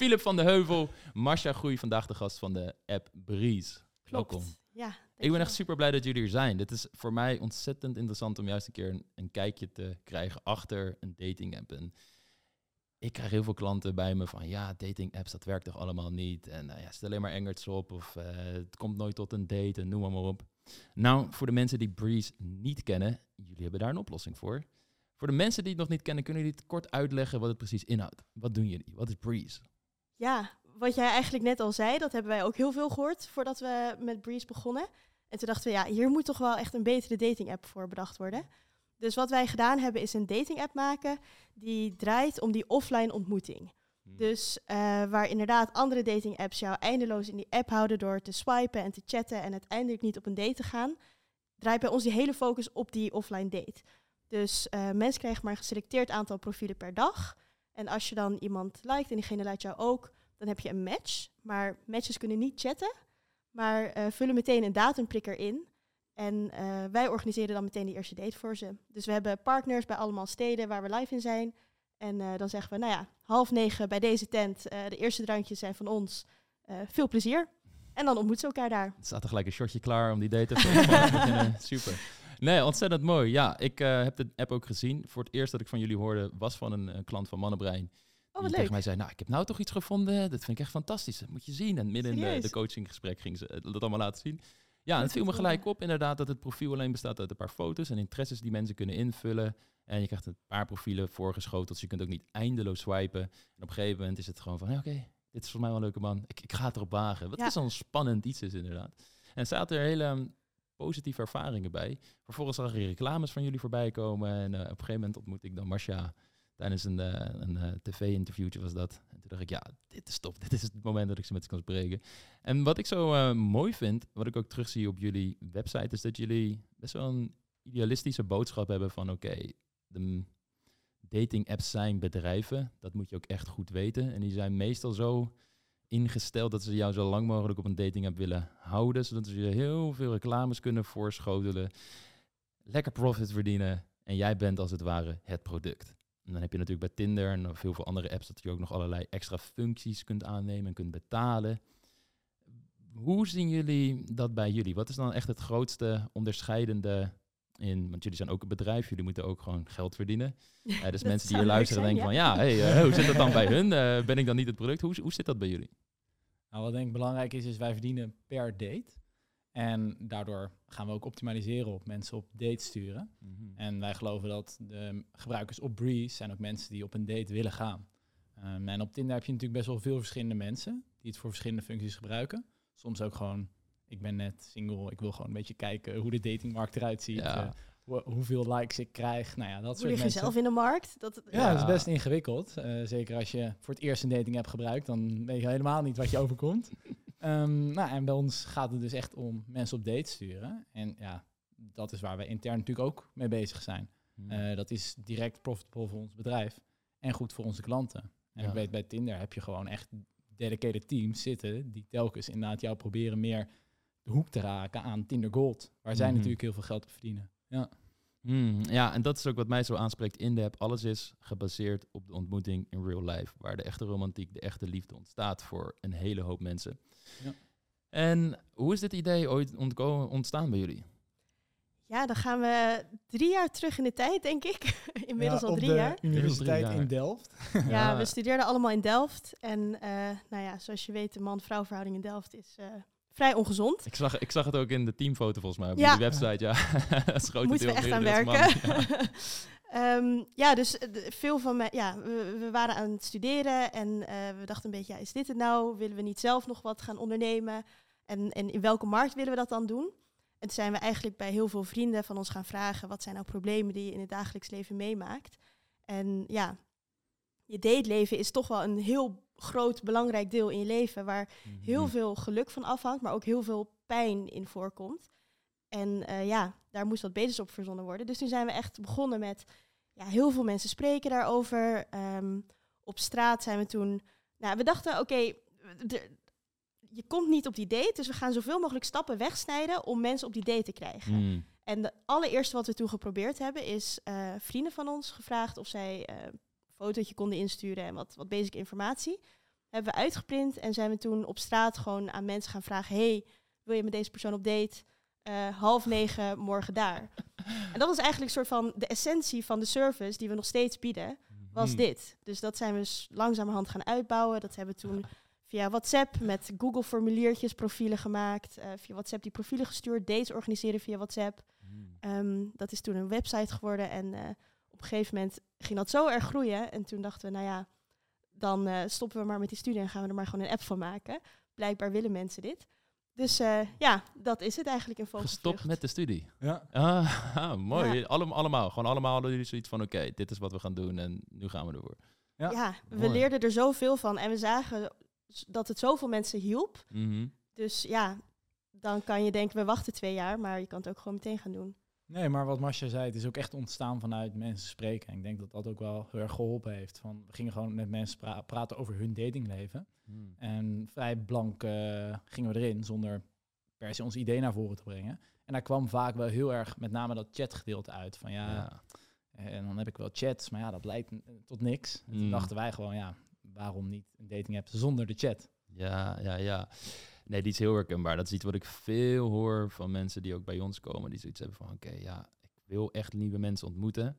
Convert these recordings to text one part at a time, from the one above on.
Philip van de Heuvel, Masha Groei, vandaag de gast van de app Breeze. Klopt. Welkom. Ja, Ik ben echt super blij dat jullie er zijn. Dit is voor mij ontzettend interessant om juist een keer een, een kijkje te krijgen achter een dating app. En ik krijg heel veel klanten bij me van ja, dating apps, dat werkt toch allemaal niet. En eh, ja, zet alleen maar engerts op of eh, het komt nooit tot een date en noem maar, maar op. Nou, voor de mensen die Breeze niet kennen, jullie hebben daar een oplossing voor. Voor de mensen die het nog niet kennen, kunnen jullie het kort uitleggen wat het precies inhoudt? Wat doen jullie? Wat is Breeze? Ja, wat jij eigenlijk net al zei, dat hebben wij ook heel veel gehoord voordat we met Breeze begonnen. En toen dachten we, ja, hier moet toch wel echt een betere dating app voor bedacht worden. Dus wat wij gedaan hebben, is een dating app maken die draait om die offline ontmoeting. Dus eh, waar inderdaad andere dating apps jou eindeloos in die app houden door te swipen en te chatten en uiteindelijk niet op een date te gaan, draait bij ons die hele focus op die offline date. Dus eh, mensen krijgen maar een geselecteerd aantal profielen per dag. En als je dan iemand liked en diegene lijkt jou ook, dan heb je een match. Maar matches kunnen niet chatten, maar eh, vullen meteen een datumprikker in. En eh, wij organiseren dan meteen die eerste date voor ze. Dus we hebben partners bij allemaal steden waar we live in zijn. En eh, dan zeggen we, nou ja, half negen bij deze tent. de eerste drankjes zijn van ons. Veel plezier. En dan ontmoeten ze elkaar daar. Er staat er gelijk een shotje klaar om die date te beginnen. Super. Nee, ontzettend mooi. Ja, ik heb de app ook gezien. Voor het eerst dat ik van jullie hoorde was van een, klant van Mannenbrein. Oh, wat tegen mij zei, nou, ik heb nou toch iets gevonden. Dat vind ik echt fantastisch. Dat moet je zien. En midden in de, coachinggesprek ging ze het dat allemaal laten zien. Ja, en het viel me gelijk op inderdaad dat het profiel alleen bestaat uit een paar foto's en interesses die mensen kunnen invullen. En je krijgt een paar profielen voorgeschoteld, dus je kunt ook niet eindeloos swipen. En op een gegeven moment is het gewoon van, ja, oké, dit is voor mij wel een leuke man. Ik, ik ga het erop wagen. Wat Ja. is zo'n spannend iets is inderdaad. En zaten er hele um, positieve ervaringen bij. Vervolgens zag ik reclames van jullie voorbij komen. En eh, op een gegeven moment ontmoette ik dan Marcia tijdens een, eh, eh, tv-interviewtje was dat. En toen dacht ik, ja, dit is top. Dit is het moment dat ik ze met ze kan spreken. En wat ik zo eh, mooi vind, wat ik ook terugzie op jullie website, is dat jullie best wel een idealistische boodschap hebben van oké, de dating apps zijn bedrijven. Dat moet je ook echt goed weten. En die zijn meestal zo ingesteld dat ze jou zo lang mogelijk op een dating app willen houden, zodat ze je heel veel reclames kunnen voorschotelen, lekker profit verdienen en jij bent als het ware het product. En dan heb je natuurlijk bij Tinder en veel veel andere apps dat je ook nog allerlei extra functies kunt aannemen en kunt betalen. Hoe zien jullie dat bij jullie? Wat is dan echt het grootste onderscheidende in? Want jullie zijn ook een bedrijf, jullie moeten ook gewoon geld verdienen. Eh, dus mensen die hier luisteren zijn, denken van ja, hey, eh, hoe zit dat dan bij hun? Eh, ben ik dan niet het product? Hoe, hoe zit dat bij jullie? Nou, wat denk ik belangrijk is, is wij verdienen per date. En daardoor gaan we ook optimaliseren op mensen op date sturen. En wij geloven dat de gebruikers op Breeze zijn ook mensen die op een date willen gaan. Ehm, en op Tinder heb je natuurlijk best wel veel verschillende mensen die het voor verschillende functies gebruiken. Soms ook gewoon, ik ben net single, ik wil gewoon een beetje kijken hoe de datingmarkt eruit ziet. Ja. eh, hoeveel likes ik krijg. Nou ja, dat Hoe soort lig je mensen. zelf in de markt? Dat, Ja, dat is best ingewikkeld. Eh, zeker als je voor het eerst een dating app gebruikt, dan weet je helemaal niet wat je overkomt. Ehm, nou, en bij ons gaat het dus echt om mensen op date sturen. En ja, dat is waar wij intern natuurlijk ook mee bezig zijn. Mhm. Eh, dat is direct profitable voor ons bedrijf en goed voor onze klanten. En Ja. ik weet bij Tinder heb je gewoon echt dedicated teams zitten die telkens inderdaad jou proberen meer de hoek te raken aan Tinder Gold, waar zij Mhm. natuurlijk heel veel geld op verdienen. Ja. Hmm, ja, en dat is ook wat mij zo aanspreekt in de app. Alles is gebaseerd op de ontmoeting in real life, waar de echte romantiek, de echte liefde ontstaat voor een hele hoop mensen. Ja. En hoe is dit idee ooit ontstaan bij jullie? Ja, dan gaan we drie jaar terug in de tijd, denk ik. Inmiddels Ja, al op drie de jaar. Universiteit jaar. in Delft. Ja, we studeerden allemaal in Delft. En eh, nou ja, zoals je weet, de man-vrouw verhouding in Delft is eh, vrij ongezond. Ik zag, ik zag het ook in de teamfoto volgens mij op Ja. website. Ja, dat is groot Moeten we echt aan werken. Ehm, ja, dus eh, veel van mij, ja, we, we waren aan het studeren en eh, we dachten een beetje, ja, is dit het nou? Willen we niet zelf nog wat gaan ondernemen? En, en in welke markt willen we dat dan doen? En toen zijn we eigenlijk bij heel veel vrienden van ons gaan vragen, wat zijn nou problemen die je in het dagelijks leven meemaakt? En ja, je dateleven is toch wel een heel groot, belangrijk deel in je leven, waar heel Mhm. veel geluk van afhangt, maar ook heel veel pijn in voorkomt. En eh, ja, daar moest wat beters op verzonnen worden. Dus toen zijn we echt begonnen met ja, heel veel mensen spreken daarover. Ehm, op straat zijn we toen. Nou, we dachten, oké, je komt niet op die date, dus we gaan zoveel mogelijk stappen wegsnijden om mensen op die date te krijgen. Hmm. En de allereerste wat we toen geprobeerd hebben, is eh, vrienden van ons gevraagd of zij eh, fotootje konden insturen en wat, wat basic informatie. hebben we uitgeprint en zijn we toen op straat gewoon aan mensen gaan vragen: hey, wil je met deze persoon op date? Eh, half negen morgen daar. en dat was eigenlijk een soort van de essentie van de service die we nog steeds bieden, was Mhm. dit. Dus dat zijn we langzamerhand gaan uitbouwen. Dat hebben we toen via WhatsApp met Google formuliertjes profielen gemaakt. eh, via WhatsApp die profielen gestuurd, dates organiseren via WhatsApp. Mhm. Ehm, dat is toen een website geworden en eh, op een gegeven moment ging dat zo erg groeien. En toen dachten we, nou ja, dan eh, stoppen we maar met die studie en gaan we er maar gewoon een app van maken. Blijkbaar willen mensen dit. Dus eh, ja, dat is het eigenlijk in vogelvlucht. Gestopt met de studie. Ja. Ah, ah, mooi. Ja. Allem, allemaal. Gewoon allemaal hadden jullie zoiets van, oké, dit is wat we gaan doen en nu gaan we ervoor. Ja, Ja, we mooi. leerden er zoveel van en we zagen dat het zoveel mensen hielp. Mhm. Dus ja, dan kan je denken, we wachten twee jaar, maar je kan het ook gewoon meteen gaan doen. Nee, maar wat Masha zei, het is ook echt ontstaan vanuit mensen spreken. En ik denk dat dat ook wel heel erg geholpen heeft. Van, we gingen gewoon met mensen pra- praten over hun datingleven. Mhm. En vrij blank eh, gingen we erin, zonder per se ons idee naar voren te brengen. En daar kwam vaak wel heel erg met name dat chatgedeelte uit. Van ja, Ja. en dan heb ik wel chats, maar ja, dat leidt tot niks. En toen Mm. dachten wij gewoon, ja, waarom niet een dating app zonder de chat? Ja, ja, ja. Nee, die is heel herkenbaar. Dat is iets wat ik veel hoor van mensen die ook bij ons komen. Die zoiets hebben van, oké, ja, ik wil echt nieuwe mensen ontmoeten.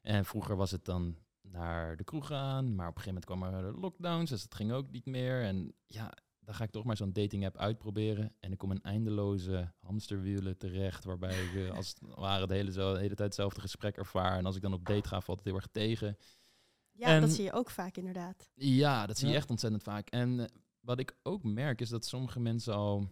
En vroeger was het dan naar de kroeg gaan, maar op een gegeven moment kwamen er lockdowns, dus het ging ook niet meer. En ja, dan ga ik toch maar zo'n dating app uitproberen. En ik kom in eindeloze hamsterwielen terecht, waarbij ik eh, als het ware de hele, zo, de hele tijd hetzelfde gesprek ervaar. En als ik dan op date ga, valt het heel erg tegen. Ja, En- dat zie je ook vaak inderdaad. Ja, dat zie je Ja. echt ontzettend vaak. En eh, wat ik ook merk is dat sommige mensen al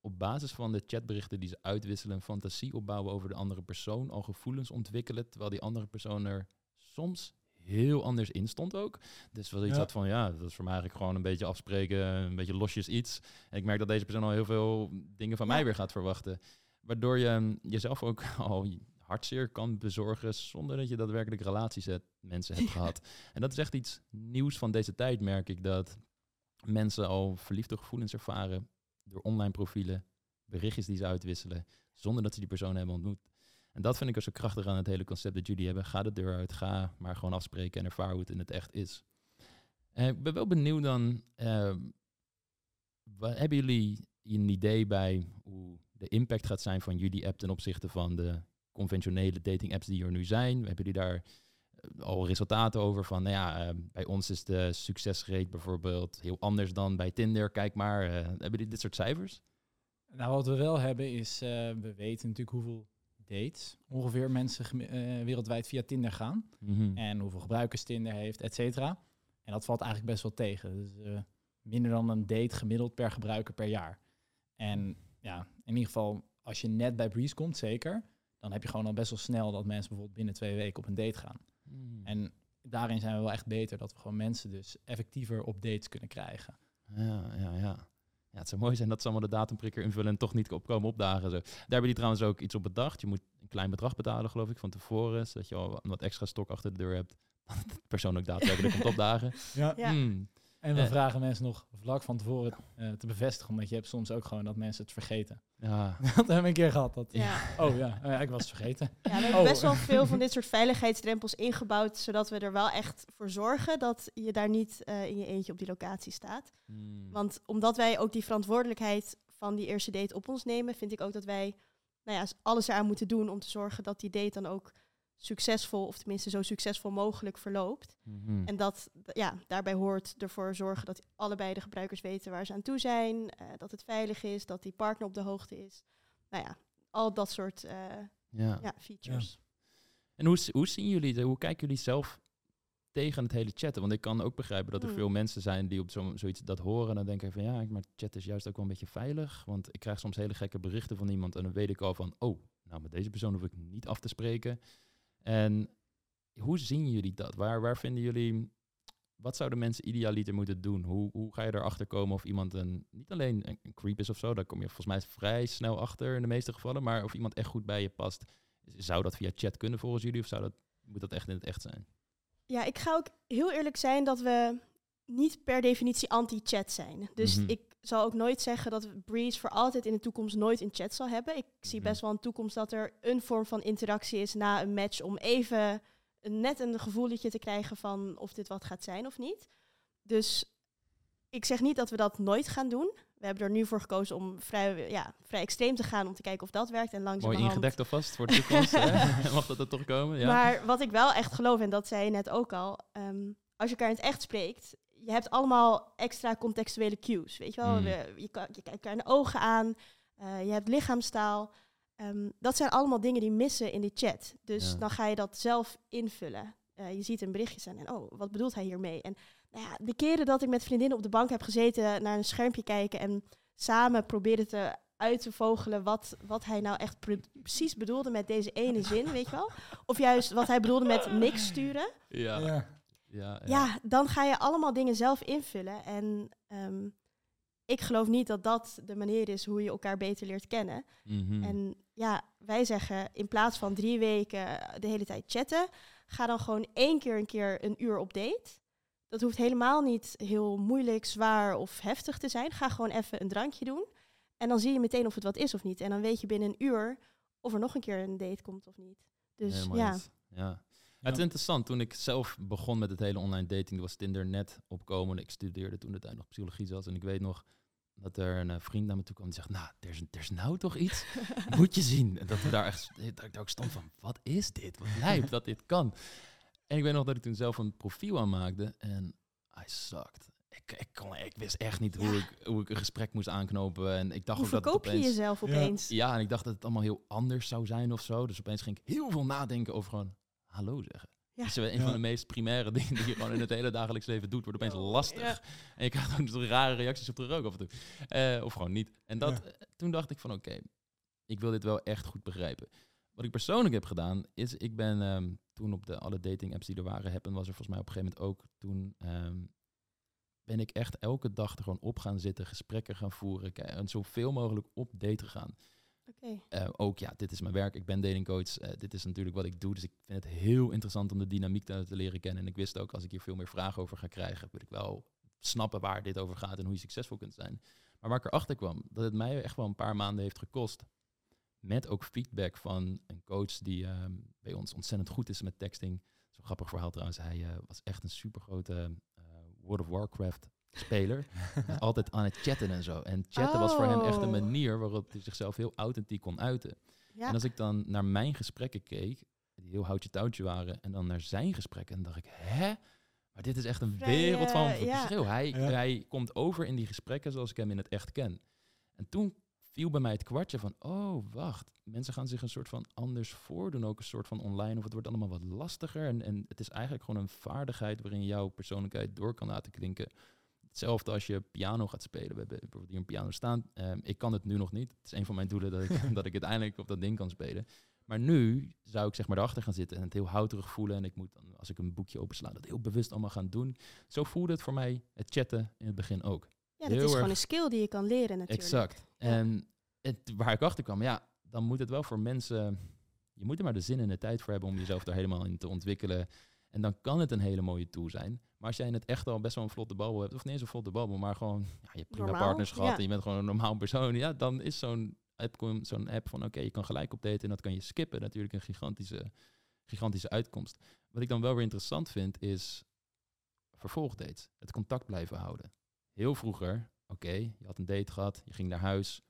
op basis van de chatberichten die ze uitwisselen, fantasie opbouwen over de andere persoon, al gevoelens ontwikkelen, terwijl die andere persoon er soms heel anders in stond ook. Dus wel iets Ja. had van, ja, dat is voor mij eigenlijk gewoon een beetje afspreken, een beetje losjes iets. En ik merk dat deze persoon al heel veel dingen van Ja. mij weer gaat verwachten. Waardoor je mm, jezelf ook al hartzeer kan bezorgen zonder dat je daadwerkelijk relaties met mensen hebt gehad. En dat is echt iets nieuws van deze tijd, merk ik. Dat mensen al verliefde gevoelens ervaren door online profielen, berichtjes die ze uitwisselen, zonder dat ze die persoon hebben ontmoet. En dat vind ik ook zo krachtig aan het hele concept dat jullie hebben. Ga de deur uit, ga maar gewoon afspreken en ervaar hoe het in het echt is. Eh, ik ben wel benieuwd dan, eh, wa- hebben jullie een idee bij hoe de impact gaat zijn van jullie app ten opzichte van de conventionele dating apps die er nu zijn? Hebben jullie daar al resultaten over van, nou ja, eh, bij ons is de succesrate bijvoorbeeld heel anders dan bij Tinder. Kijk maar, eh, hebben jullie dit soort cijfers? Nou, wat we wel hebben is, eh, we weten natuurlijk hoeveel dates ongeveer mensen wereldwijd via Tinder gaan. Mhm. En hoeveel gebruikers Tinder heeft, et cetera. En dat valt eigenlijk best wel tegen. Dus minder dan een date gemiddeld per gebruiker per jaar. En ja, in ieder geval, als je net bij Breeze komt, zeker, dan heb je gewoon al best wel snel dat mensen bijvoorbeeld binnen twee weken op een date gaan. Mhm. En daarin zijn we wel echt beter, dat we gewoon mensen dus effectiever op dates kunnen krijgen. Ja, ja, ja. Ja, het zou mooi zijn dat ze allemaal de datumprikker invullen en toch niet opkomen opdagen. Zo. Daar hebben die trouwens ook iets op bedacht. Je moet een klein bedrag betalen, geloof ik, van tevoren. Zodat je al wat extra stok achter de deur hebt. Dat de persoon ook daadwerkelijk komt opdagen. Ja. Ja. Hmm. En we vragen mensen nog vlak van tevoren eh, te bevestigen, omdat je hebt soms ook gewoon dat mensen het vergeten. Ja. dat hebben we een keer gehad. Dat, Ja. Oh ja, oh ja, ik was het vergeten. Ja, we hebben Oh. best wel veel van dit soort veiligheidsdrempels ingebouwd, zodat we er wel echt voor zorgen dat je daar niet eh, in je eentje op die locatie staat. Hmm. Want omdat wij ook die verantwoordelijkheid van die eerste date op ons nemen, vind ik ook dat wij nou ja, alles eraan moeten doen om te zorgen dat die date dan ook succesvol, of tenminste zo succesvol mogelijk verloopt. Mhm. En dat, ja, daarbij hoort ervoor zorgen dat allebei de gebruikers weten waar ze aan toe zijn, eh, dat het veilig is, dat die partner op de hoogte is. Nou ja, al dat soort eh, ja. ja, features. En hoe, hoe zien jullie, de- hoe kijken jullie zelf tegen het hele chatten? Want ik kan ook begrijpen dat er Hmm. veel mensen zijn die op zo, zoiets dat horen en dan denken van ja, maar chat is juist ook wel een beetje veilig. Want ik krijg soms hele gekke berichten van iemand en dan weet ik al van oh, nou met deze persoon hoef ik niet af te spreken. En hoe zien jullie dat? Waar, waar vinden jullie, wat zouden mensen idealiter moeten doen? Hoe, hoe ga je erachter komen of iemand een, niet alleen een, een creep is of zo, daar kom je volgens mij vrij snel achter in de meeste gevallen, maar of iemand echt goed bij je past. Zou dat via chat kunnen volgens jullie of zou dat, moet dat echt in het echt zijn? Ja, ik ga ook heel eerlijk zijn dat we niet per definitie anti-chat zijn. Dus Mhm. ik zal ook nooit zeggen dat Breeze voor altijd in de toekomst nooit een chat zal hebben. Ik zie Mhm. best wel een toekomst dat er een vorm van interactie is na een match om even net een gevoeletje te krijgen van of dit wat gaat zijn of niet. Dus ik zeg niet dat we dat nooit gaan doen. We hebben er nu voor gekozen om vrij, ja, vrij extreem te gaan om te kijken of dat werkt. En Mooi langzamerhand... ingedekt alvast voor de toekomst. hè? Mag dat er toch komen? Ja. Maar wat ik wel echt geloof, en dat zei je net ook al, ehm, als je elkaar in het echt spreekt, je hebt allemaal extra contextuele cues. Weet je wel, Mm. De- je, kijkt elkaar in de ogen aan, eh, je hebt lichaamstaal. Ehm, dat zijn allemaal dingen die missen in die chat. Dus Ja. dan ga je dat zelf invullen. Eh, je ziet een berichtje staan en oh, wat bedoelt hij hiermee? En nou ja, de keren dat ik met vriendinnen op de bank heb gezeten, naar een schermpje kijken en samen proberen te uit te vogelen wat, wat hij nou echt pre- precies bedoelde met deze ene zin, weet je wel? Of juist wat hij bedoelde met niks sturen. ja. Ja. Ja, Ja, dan ga je allemaal dingen zelf invullen. En ehm, ik geloof niet dat dat de manier is hoe je elkaar beter leert kennen. Mhm. En ja, wij zeggen in plaats van drie weken de hele tijd chatten, ga dan gewoon één keer een keer een uur op date. Dat hoeft helemaal niet heel moeilijk, zwaar of heftig te zijn. Ga gewoon even een drankje doen. En dan zie je meteen of het wat is of niet. En dan weet je binnen een uur of er nog een keer een date komt of niet. Dus Helemaal ja. ja. Het is interessant, toen ik zelf begon met het hele online dating, was Tinder net opkomen. Ik studeerde toen de tijd nog psychologie zelfs. En ik weet nog dat er een eh, vriend naar me toe kwam die zegt, nou, er is, er is nou toch iets, moet je zien. En dat we daar echt, dat ik daar ook stond van, wat is dit? Wat lijp dat dit kan. En ik weet nog dat ik toen zelf een profiel aanmaakte en I sucked. Ik, ik, kon, ik wist echt niet hoe, Ja. ik, hoe ik een gesprek moest aanknopen. En ik dacht Hoe ook dat verkoop je opeens... jezelf opeens? Ja, en ik dacht dat het allemaal heel anders zou zijn of zo. Dus opeens ging ik heel veel nadenken over gewoon hallo zeggen. Ja. Dat is een Ja. van de meest primaire dingen die je gewoon in het hele dagelijks leven doet, wordt opeens Oh, lastig. ja. En je krijgt ook zo'n rare reacties op terug ook af en toe. Eh, of gewoon niet. En dat, Ja. eh, toen dacht ik van oké, ik wil dit wel echt goed begrijpen. Wat ik persoonlijk heb gedaan, is ik ben ehm, toen op de alle dating apps die er waren, Happen was er volgens mij op een gegeven moment ook, toen ehm, ben ik echt elke dag er gewoon op gaan zitten, gesprekken gaan voeren en zoveel mogelijk op date gaan. Oké. Eh, ook ja, dit is mijn werk. Ik ben datingcoach. Eh, dit is natuurlijk wat ik doe. Dus ik vind het heel interessant om de dynamiek te, te leren kennen. En ik wist ook, als ik hier veel meer vragen over ga krijgen, wil ik wel snappen waar dit over gaat en hoe je succesvol kunt zijn. Maar waar ik erachter kwam, dat het mij echt wel een paar maanden heeft gekost. Met ook feedback van een coach die ehm, bij ons ontzettend goed is met texting. Zo'n grappig verhaal trouwens. Hij eh, was echt een supergrote eh World of Warcraft speler. Altijd aan het chatten en zo. En chatten was voor hem echt een Oh. manier waarop hij zichzelf heel authentiek kon uiten. Ja. En als ik dan naar mijn gesprekken keek, die heel houtje touwtje waren, en dan naar zijn gesprekken, dan dacht ik, hè? Maar dit is echt een Vrij, wereld van ja. verschil. Hij, Ja. hij komt over in die gesprekken zoals ik hem in het echt ken. En toen viel bij mij het kwartje van, oh, wacht. Mensen gaan zich een soort van anders voordoen, ook een soort van online, of het wordt allemaal wat lastiger. En, en het is eigenlijk gewoon een vaardigheid waarin jouw persoonlijkheid door kan laten klinken. Hetzelfde als je piano gaat spelen. We hebben bijvoorbeeld hier een piano staan. Ehm, ik kan het nu nog niet. Het is een van mijn doelen dat ik, dat ik uiteindelijk op dat ding kan spelen. Maar nu zou ik zeg maar erachter gaan zitten en het heel houterig voelen. En ik moet dan, als ik een boekje opensla, dat heel bewust allemaal gaan doen. Zo voelde het voor mij het chatten in het begin ook. ja, dat heel is gewoon een skill die je kan leren natuurlijk. Exact. Ja. En het, waar ik achter kwam, ja, dan moet het wel voor mensen... Je moet er maar de zin en de tijd voor hebben om jezelf daar helemaal in te ontwikkelen. En dan kan het een hele mooie tool zijn. Maar als jij in het echt al best wel een vlotte babbel hebt, of niet eens een vlotte babbel, maar gewoon, ja, je hebt prima Normaal, partners gehad ja. en je bent gewoon een normaal persoon, ja, dan is zo'n app, zo'n app van, oké, je kan gelijk op daten en dat kan je skippen. Natuurlijk een gigantische, gigantische uitkomst. Wat ik dan wel weer interessant vind, is vervolgdates. Het contact blijven houden. Heel vroeger, oké, je had een date gehad, je ging naar huis.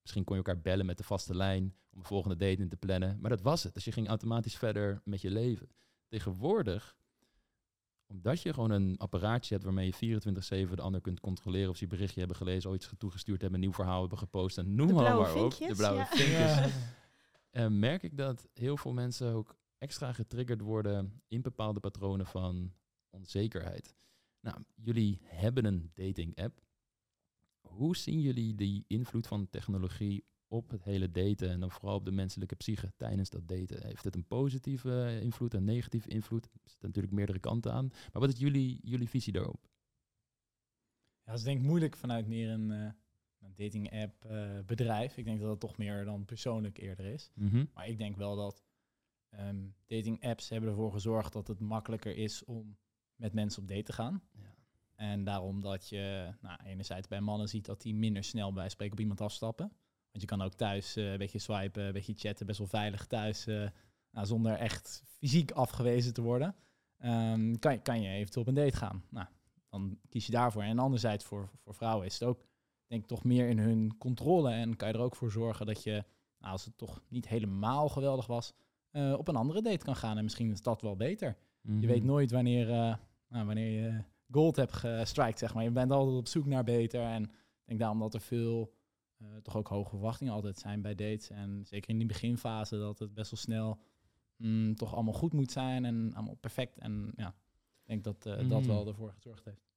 Misschien kon je elkaar bellen met de vaste lijn om een volgende date in te plannen. Maar dat was het. Dus je ging automatisch verder met je leven. Tegenwoordig, omdat je gewoon een apparaatje hebt waarmee je 24-7 de ander kunt controleren of ze je berichtje hebben gelezen, ooit toegestuurd hebben, een nieuw verhaal hebben gepost en noem maar, op. De blauwe ja. vinkjes. Eh, merk ik dat heel veel mensen ook extra getriggerd worden in bepaalde patronen van onzekerheid. Nou, jullie hebben een dating app. Hoe zien jullie die invloed van technologie op het hele daten en dan vooral op de menselijke psyche tijdens dat daten? Heeft het een positieve invloed, een negatieve invloed? Er zitten natuurlijk meerdere kanten aan. Maar wat is jullie, jullie visie daarop? Ja, dat is denk ik moeilijk vanuit meer een, eh, een dating app eh, bedrijf. Ik denk dat het toch meer dan persoonlijk eerder is. Maar ik denk wel dat ehm, dating apps hebben ervoor gezorgd dat het makkelijker is om met mensen op date te gaan. Ja. En daarom dat je nou, enerzijds bij mannen ziet dat die minder snel bij spreken op iemand afstappen. Want je kan ook thuis eh, een beetje swipen, een beetje chatten, best wel veilig thuis, eh, nou, zonder echt fysiek afgewezen te worden. Ehm, kan, je- kan je eventueel op een date gaan. Nou, dan kies je daarvoor. En anderzijds voor, voor vrouwen is het ook, denk ik, toch meer in hun controle. En kan je er ook voor zorgen dat je, nou, als het toch niet helemaal geweldig was, eh, op een andere date kan gaan. En misschien is dat wel beter. Je weet Mhm. nooit wanneer, nou, wanneer je gold hebt gestrikt, zeg maar. Je bent altijd op zoek naar beter. En ik denk daarom dat er veel, eh, toch ook hoge verwachtingen altijd zijn bij dates. En zeker in die beginfase dat het best wel snel mm, toch allemaal goed moet zijn en allemaal perfect. En ja, ik denk dat eh, dat Mhm. wel ervoor gezorgd heeft.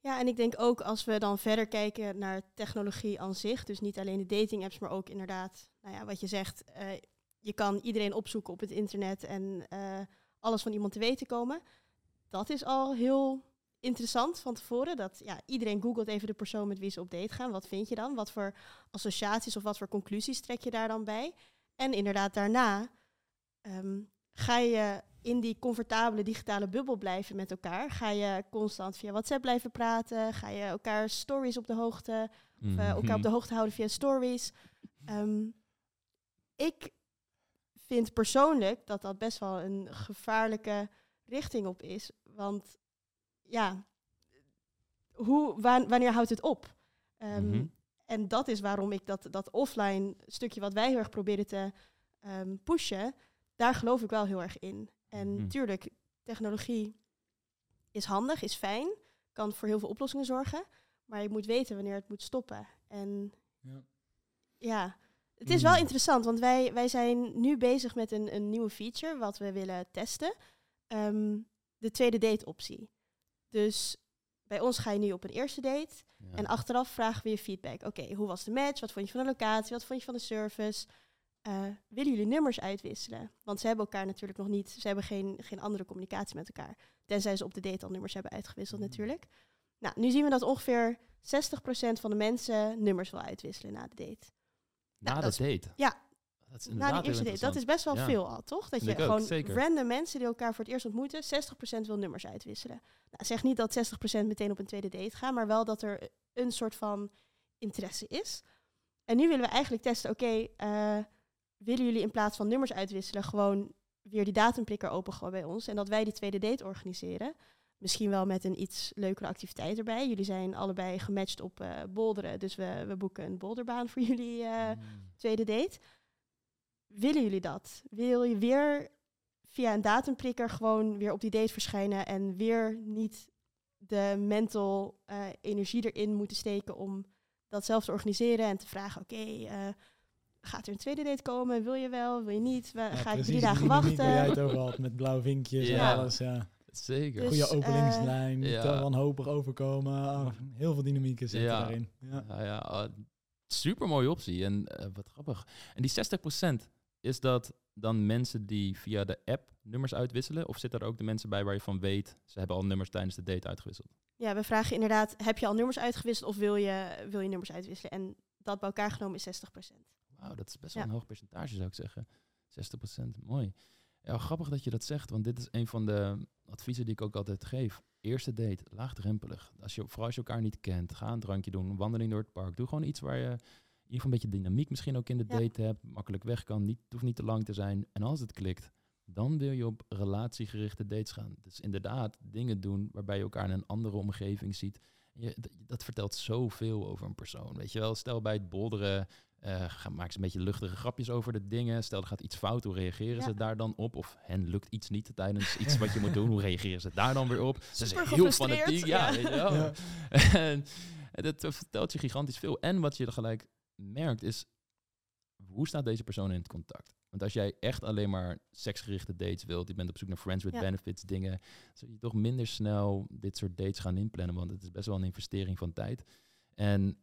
Ja, en ik denk ook als we dan verder kijken naar technologie aan zich, dus niet alleen de dating apps, maar ook inderdaad, nou ja, wat je zegt, eh, je kan iedereen opzoeken op het internet en eh, alles van iemand te weten komen. Dat is al heel interessant van tevoren. Dat ja, iedereen googelt even de persoon met wie ze op date gaan. Wat vind je dan? Wat voor associaties of wat voor conclusies trek je daar dan bij? En inderdaad, daarna ehm, ga je in die comfortabele digitale bubbel blijven met elkaar. Ga je constant via WhatsApp blijven praten. Ga je elkaar stories op de hoogte, of, eh, elkaar op de hoogte houden via stories. Ehm, ik vind persoonlijk dat dat best wel een gevaarlijke richting op is. Want ja, hoe, wa- wanneer houdt het op? Ehm, Mhm. En dat is waarom ik dat, dat offline stukje wat wij heel erg proberen te ehm, pushen, daar geloof ik wel heel erg in. En Mhm. tuurlijk, technologie is handig, is fijn, kan voor heel veel oplossingen zorgen, maar je moet weten wanneer het moet stoppen. En Ja. ja, het is wel Mm. interessant, want wij, wij zijn nu bezig met een, een nieuwe feature wat we willen testen. Ehm, de tweede date optie. Dus bij ons ga je nu op een eerste date Ja. en achteraf vragen we je feedback. Oké, hoe was de match? Wat vond je van de locatie? Wat vond je van de service? Eh, willen jullie nummers uitwisselen? Want ze hebben elkaar natuurlijk nog niet, ze hebben geen, geen andere communicatie met elkaar. Tenzij ze op de date al nummers hebben uitgewisseld Mm. natuurlijk. Nou, nu zien we dat ongeveer 60% van de mensen nummers wil uitwisselen na de date. Na Nou, de dat date. Ja, Dat is na die eerste date. Dat is best wel Ja. veel al, toch? Dat je Vind gewoon random mensen die elkaar voor het eerst ontmoeten, 60% wil nummers uitwisselen. Nou, zeg niet dat 60% meteen op een tweede date gaan, maar wel dat er een soort van interesse is. En nu willen we eigenlijk testen, oké, eh, willen jullie in plaats van nummers uitwisselen gewoon weer die datumprikker opengooien bij ons en dat wij die tweede date organiseren? Misschien wel met een iets leukere activiteit erbij. Jullie zijn allebei gematcht op eh bolderen, dus we, we boeken een bolderbaan voor jullie eh, Mm. tweede date. Willen jullie dat? Wil je weer via een datumprikker gewoon weer op die date verschijnen en weer niet de mental eh, energie erin moeten steken om dat zelf te organiseren en te vragen, oké, eh, gaat er een tweede date komen? Wil je wel? Wil je niet? We, Ja, ga ik precies, drie die dagen dynamiek Waar jij het wachten? over had met blauwe vinkjes Ja. en alles. Ja. Zeker. Dus, Goede eh, openingslijn, niet ja. wanhopig overkomen. Oh, heel veel dynamieken zitten Ja. daarin. Ja. Ja, ja ah, super mooie optie. En wat grappig. En die 60% is dat dan mensen die via de app nummers uitwisselen? Of zitten er ook de mensen bij waar je van weet, ze hebben al nummers tijdens de date uitgewisseld? Ja, we vragen inderdaad, heb je al nummers uitgewisseld of wil je, wil je nummers uitwisselen? En dat bij elkaar genomen is 60%. Wauw, dat is best wel Ja. een hoog percentage zou ik zeggen. 60%, mooi. Ja, grappig dat je dat zegt, want dit is een van de adviezen die ik ook altijd geef. Eerste date, laagdrempelig. Als je, vooral als je elkaar niet kent, ga een drankje doen, een wandeling door het park. Doe gewoon iets waar je ieder geval een beetje dynamiek misschien ook in de Ja. date hebt. Makkelijk weg kan, niet, het hoeft niet te lang te zijn. En als het klikt, dan wil je op relatiegerichte dates gaan. Dus inderdaad, dingen doen waarbij je elkaar in een andere omgeving ziet. Je, dat vertelt zoveel over een persoon. Weet je wel, stel bij het bolderen, eh, ga, maak ze een beetje luchtige grapjes over de dingen. Stel, er gaat iets fout, hoe reageren Ja. ze daar dan op? Of hen lukt iets niet tijdens iets wat je moet doen, hoe reageren ze daar dan weer op? Ze zijn Super heel fanatiek, ja, ja. weet je wel. Ja. en, en dat vertelt je gigantisch veel. En wat je er gelijk merkt is, hoe staat deze persoon in het contact? Want als jij echt alleen maar seksgerichte dates wilt, je bent op zoek naar friends with Ja. benefits dingen, zul je toch minder snel dit soort dates gaan inplannen, want het is best wel een investering van tijd. En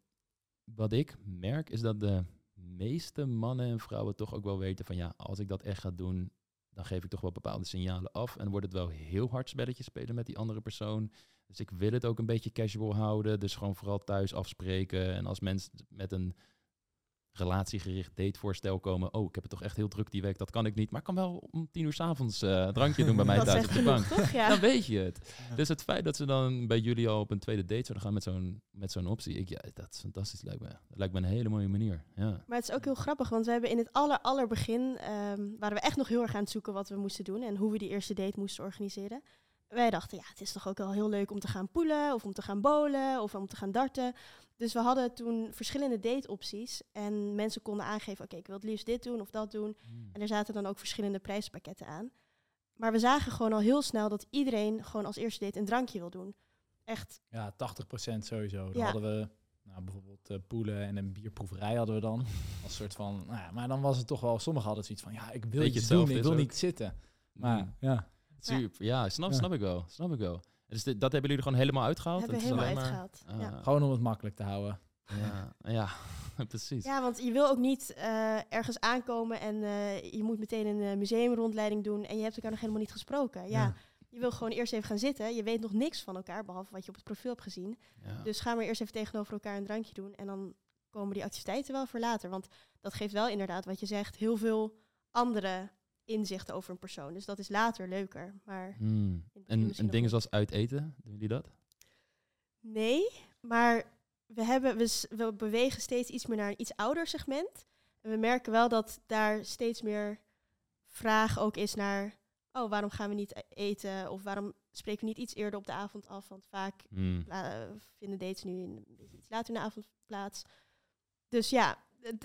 wat ik merk is dat de meeste mannen en vrouwen toch ook wel weten van ja, als ik dat echt ga doen, dan geef ik toch wel bepaalde signalen af en wordt het wel heel hard spelletje spelen met die andere persoon. Dus ik wil het ook een beetje casual houden, dus gewoon vooral thuis afspreken. En als mensen met een relatiegericht datevoorstel komen, oh, ik heb het toch echt heel druk die week, dat kan ik niet, maar ik kan wel om tien uur s'avonds eh een drankje doen bij mij thuis op de bank. toch? Ja. Dan weet je het. Ja. Dus het feit dat ze dan bij jullie al op een tweede date zouden gaan met zo'n, met zo'n optie, ik, ja, dat is fantastisch, lijkt me. Dat lijkt me een hele mooie manier. Ja. Maar het is ook heel grappig, want we hebben in het aller, allerbegin, ehm waren we echt nog heel erg aan het zoeken wat we moesten doen en hoe we die eerste date moesten organiseren. wij dachten, ja, het is toch ook wel heel leuk om te gaan poelen of om te gaan bowlen of om te gaan darten. Dus we hadden toen verschillende dateopties en mensen konden aangeven, oké, ik wil het liefst dit doen of dat doen. Hmm. En er zaten dan ook verschillende prijspakketten aan. Maar we zagen gewoon al heel snel dat iedereen gewoon als eerste date een drankje wil doen. Echt, Ja, 80% sowieso. Dan Ja. hadden we nou, bijvoorbeeld eh, poelen en een bierproeverij hadden we dan. Als soort van, nou ja, maar dan was het toch wel, sommigen hadden zoiets van, ja, ik wil iets hetzelfde doen, ik wil ook. niet zitten. Maar Hmm. ja, Super, ja, snap, Ja. snap ik wel. Snap ik wel. Dus dat hebben jullie er gewoon helemaal uitgehaald? hebben we helemaal maar- uitgehaald. ja. Ah, gewoon om het makkelijk te houden. Ja, ja, precies. Ja, want je wil ook niet eh, ergens aankomen en eh, je moet meteen een eh, museumrondleiding doen en je hebt elkaar nog helemaal niet gesproken. Ja, Ja. je wil gewoon eerst even gaan zitten. Je weet nog niks van elkaar, behalve wat je op het profiel hebt gezien. Ja. Dus ga maar eerst even tegenover elkaar een drankje doen en dan komen die activiteiten wel voor later. Want dat geeft wel inderdaad, wat je zegt, heel veel andere inzichten over een persoon. Dus dat is later leuker. Maar Hmm. in En, en dingen zoals uit eten, doen jullie dat? Nee, maar we, hebben, we, we bewegen steeds iets meer naar een iets ouder segment. En we merken wel dat daar steeds meer vraag ook is naar... oh, waarom gaan we niet e- eten? Of waarom spreken we niet iets eerder op de avond af? Want vaak Hmm. vinden dates nu beetje iets later in de avond plaats. Dus ja,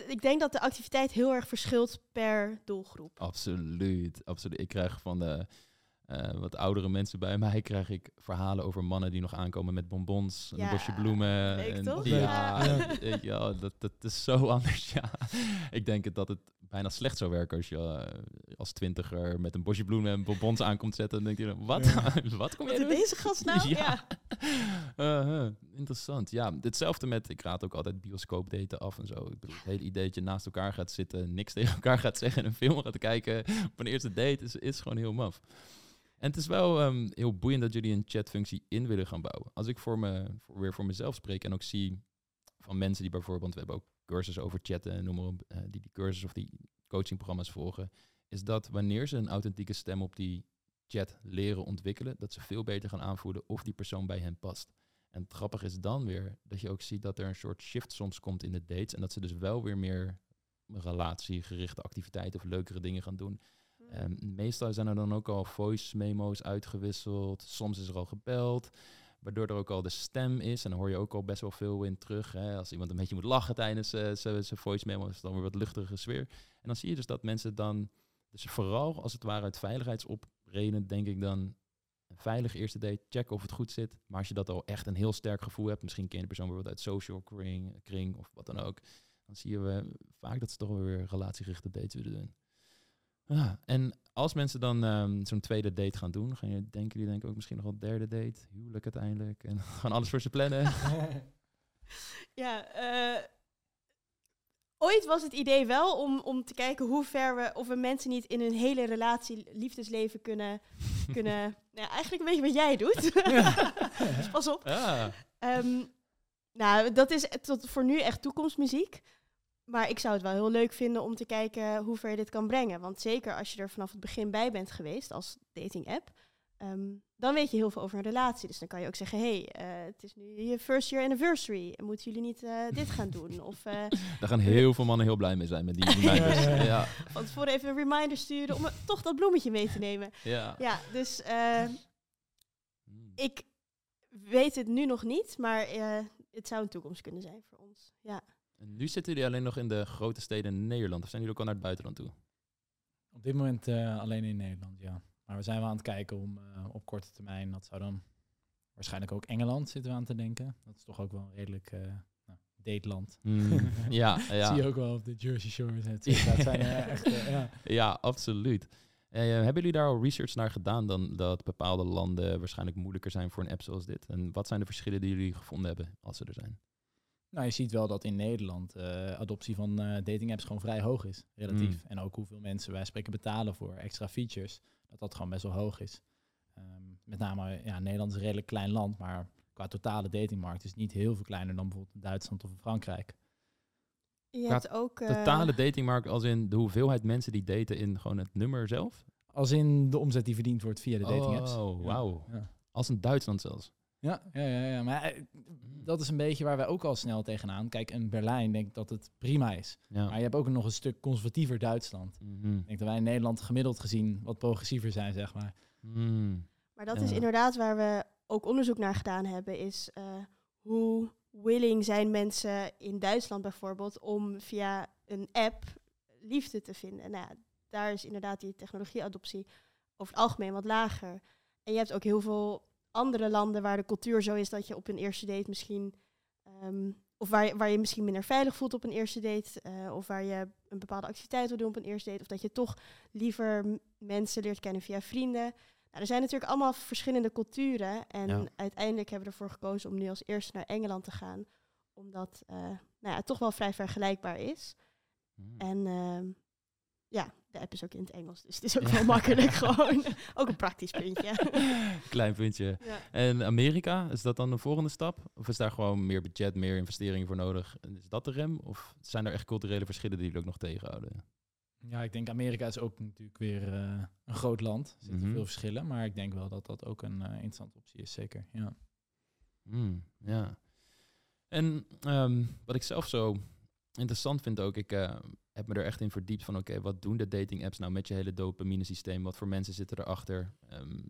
ik denk dat de activiteit heel erg verschilt per doelgroep. Absoluut, absoluut. Ik krijg van de eh, wat oudere mensen bij mij krijg ik verhalen over mannen die nog aankomen met bonbons, Ja, een bosje bloemen. leuk en, toch? Ja, Ja. dat, dat is zo anders. Ja. Ik denk het dat het bijna slecht zou werken als je eh, als twintiger met een bosje bloemen en bonbons aankomt zetten. Dan denk je, wat? wat kom je doen? deze gast nou? Ja. ja. Uh-huh, interessant. Ja, hetzelfde met, ik raad ook altijd bioscoopdaten af en zo. Ik bedoel, het hele idee dat je naast elkaar gaat zitten, niks tegen elkaar gaat zeggen en een film gaat kijken op een eerste date is, is gewoon heel maf. En het is wel ehm, heel boeiend dat jullie een chatfunctie in willen gaan bouwen. Als ik voor me, voor, weer voor mezelf spreek en ook zie van mensen die bijvoorbeeld, we hebben ook cursussen over chatten en noem maar op, eh, die die cursus of die coachingprogramma's volgen, is dat wanneer ze een authentieke stem op die chat leren ontwikkelen, dat ze veel beter gaan aanvoelen of die persoon bij hen past. En het grappige is dan weer dat je ook ziet dat er een soort shift soms komt in de dates en dat ze dus wel weer meer relatiegerichte activiteiten of leukere dingen gaan doen. Ehm, meestal zijn er dan ook al voice memo's uitgewisseld. Soms is er al gebeld. Waardoor er ook al de stem is. En dan hoor je ook al best wel veel in terug. Hè. Als iemand een beetje moet lachen tijdens eh, zijn voice memo, is het dan weer wat luchtige sfeer. En dan zie je dus dat mensen dan, dus vooral als het ware uit veiligheidsopreden, denk ik dan, een veilige eerste date, check of het goed zit. Maar als je dat al echt een heel sterk gevoel hebt, misschien ken je de persoon bijvoorbeeld uit social kring, kring of wat dan ook, dan zie je vaak dat ze toch weer relatiegerichte dates willen doen. Ja, en als mensen dan ehm, zo'n tweede date gaan doen, gaan je, denken jullie denk ik ook misschien nog wel derde date, huwelijk uiteindelijk, en gaan alles voor ze plannen. Ja, eh, ooit was het idee wel om, om te kijken hoe ver we, of we mensen niet in hun hele relatie, liefdesleven kunnen, kunnen nou, eigenlijk een beetje wat jij doet. dus pas op. ja. Ehm, nou, dat is tot voor nu echt toekomstmuziek. Maar ik zou het wel heel leuk vinden om te kijken hoe ver je dit kan brengen. Want zeker als je er vanaf het begin bij bent geweest als dating app, ehm, dan weet je heel veel over een relatie. Dus dan kan je ook zeggen, hey, eh, het is nu je first year anniversary. Moeten jullie niet eh, dit gaan doen? Of eh, Daar gaan heel veel mannen heel blij mee zijn met die reminders. Ja, ja, ja. ja, van tevoren even een reminder sturen om toch dat bloemetje mee te nemen. ja. Ja, dus eh, Hmm. ik weet het nu nog niet, maar eh, het zou een toekomst kunnen zijn voor ons. Ja. En nu zitten jullie alleen nog in de grote steden in Nederland, of zijn jullie ook al naar het buitenland toe? Op dit moment eh, alleen in Nederland, ja. Maar we zijn wel aan het kijken om eh, op korte termijn, dat zou dan waarschijnlijk ook Engeland zitten we aan te denken. Dat is toch ook wel een redelijk eh nou, dateland. Hmm. ja, ja. Zie je ook wel op de Jersey Shores. et cetera. Dat zijn echt, eh, ja. Ja, absoluut. Hebben jullie daar al research naar gedaan dan dat bepaalde landen waarschijnlijk moeilijker zijn voor een app zoals dit? En wat zijn de verschillen die jullie gevonden hebben als ze er zijn? Nou, je ziet wel dat in Nederland eh, adoptie van eh dating apps gewoon vrij hoog is, relatief. Mm. En ook hoeveel mensen wij spreken betalen voor extra features, dat dat gewoon best wel hoog is. Ehm, met name, ja, Nederland is een redelijk klein land, maar qua totale datingmarkt is het niet heel veel kleiner dan bijvoorbeeld Duitsland of Frankrijk. Je hebt ook... eh, Totale datingmarkt als in de hoeveelheid mensen die daten in gewoon het nummer zelf? Als in de omzet die verdiend wordt via de dating apps. Oh, wauw. Ja. Als in Duitsland zelfs. Ja, ja, ja, ja. maar eh, dat is een beetje waar wij ook al snel tegenaan. Kijk, in Berlijn denk ik dat het prima is. Ja. Maar je hebt ook nog een stuk conservatiever Duitsland. Mhm. Ik denk dat wij in Nederland gemiddeld gezien wat progressiever zijn, zeg maar. Mm. Maar dat is inderdaad waar we ook onderzoek naar gedaan hebben, is eh, hoe willing zijn mensen in Duitsland bijvoorbeeld om via een app liefde te vinden. Nou ja, daar is inderdaad die technologieadoptie over het algemeen wat lager. En je hebt ook heel veel andere landen waar de cultuur zo is dat je op een eerste date misschien, ehm, of waar je, waar je misschien minder veilig voelt op een eerste date, eh, of waar je een bepaalde activiteit wil doen op een eerste date, of dat je toch liever mensen leert kennen via vrienden. Nou, er zijn natuurlijk allemaal verschillende culturen. En Ja. uiteindelijk hebben we ervoor gekozen om nu als eerste naar Engeland te gaan. Omdat eh, nou ja, het toch wel vrij vergelijkbaar is. Hmm. En ehm, ja, de app is ook in het Engels. Dus het is ook Ja. wel makkelijk gewoon. ook een praktisch puntje. Klein puntje. ja. En Amerika, is dat dan de volgende stap? Of is daar gewoon meer budget, meer investeringen voor nodig? En Is dat de rem? Of zijn er echt culturele verschillen die jullie ook nog tegenhouden? Ja, ik denk Amerika is ook natuurlijk weer eh, een groot land. Er zitten Mhm. veel verschillen, maar ik denk wel dat dat ook een eh, interessante optie is, zeker. Ja. Hmm, ja. En ehm, wat ik zelf zo interessant vind ook, ik eh, heb me er echt in verdiept van, oké, wat doen de dating apps nou met je hele dopamine systeem? Wat voor mensen zitten erachter? Ehm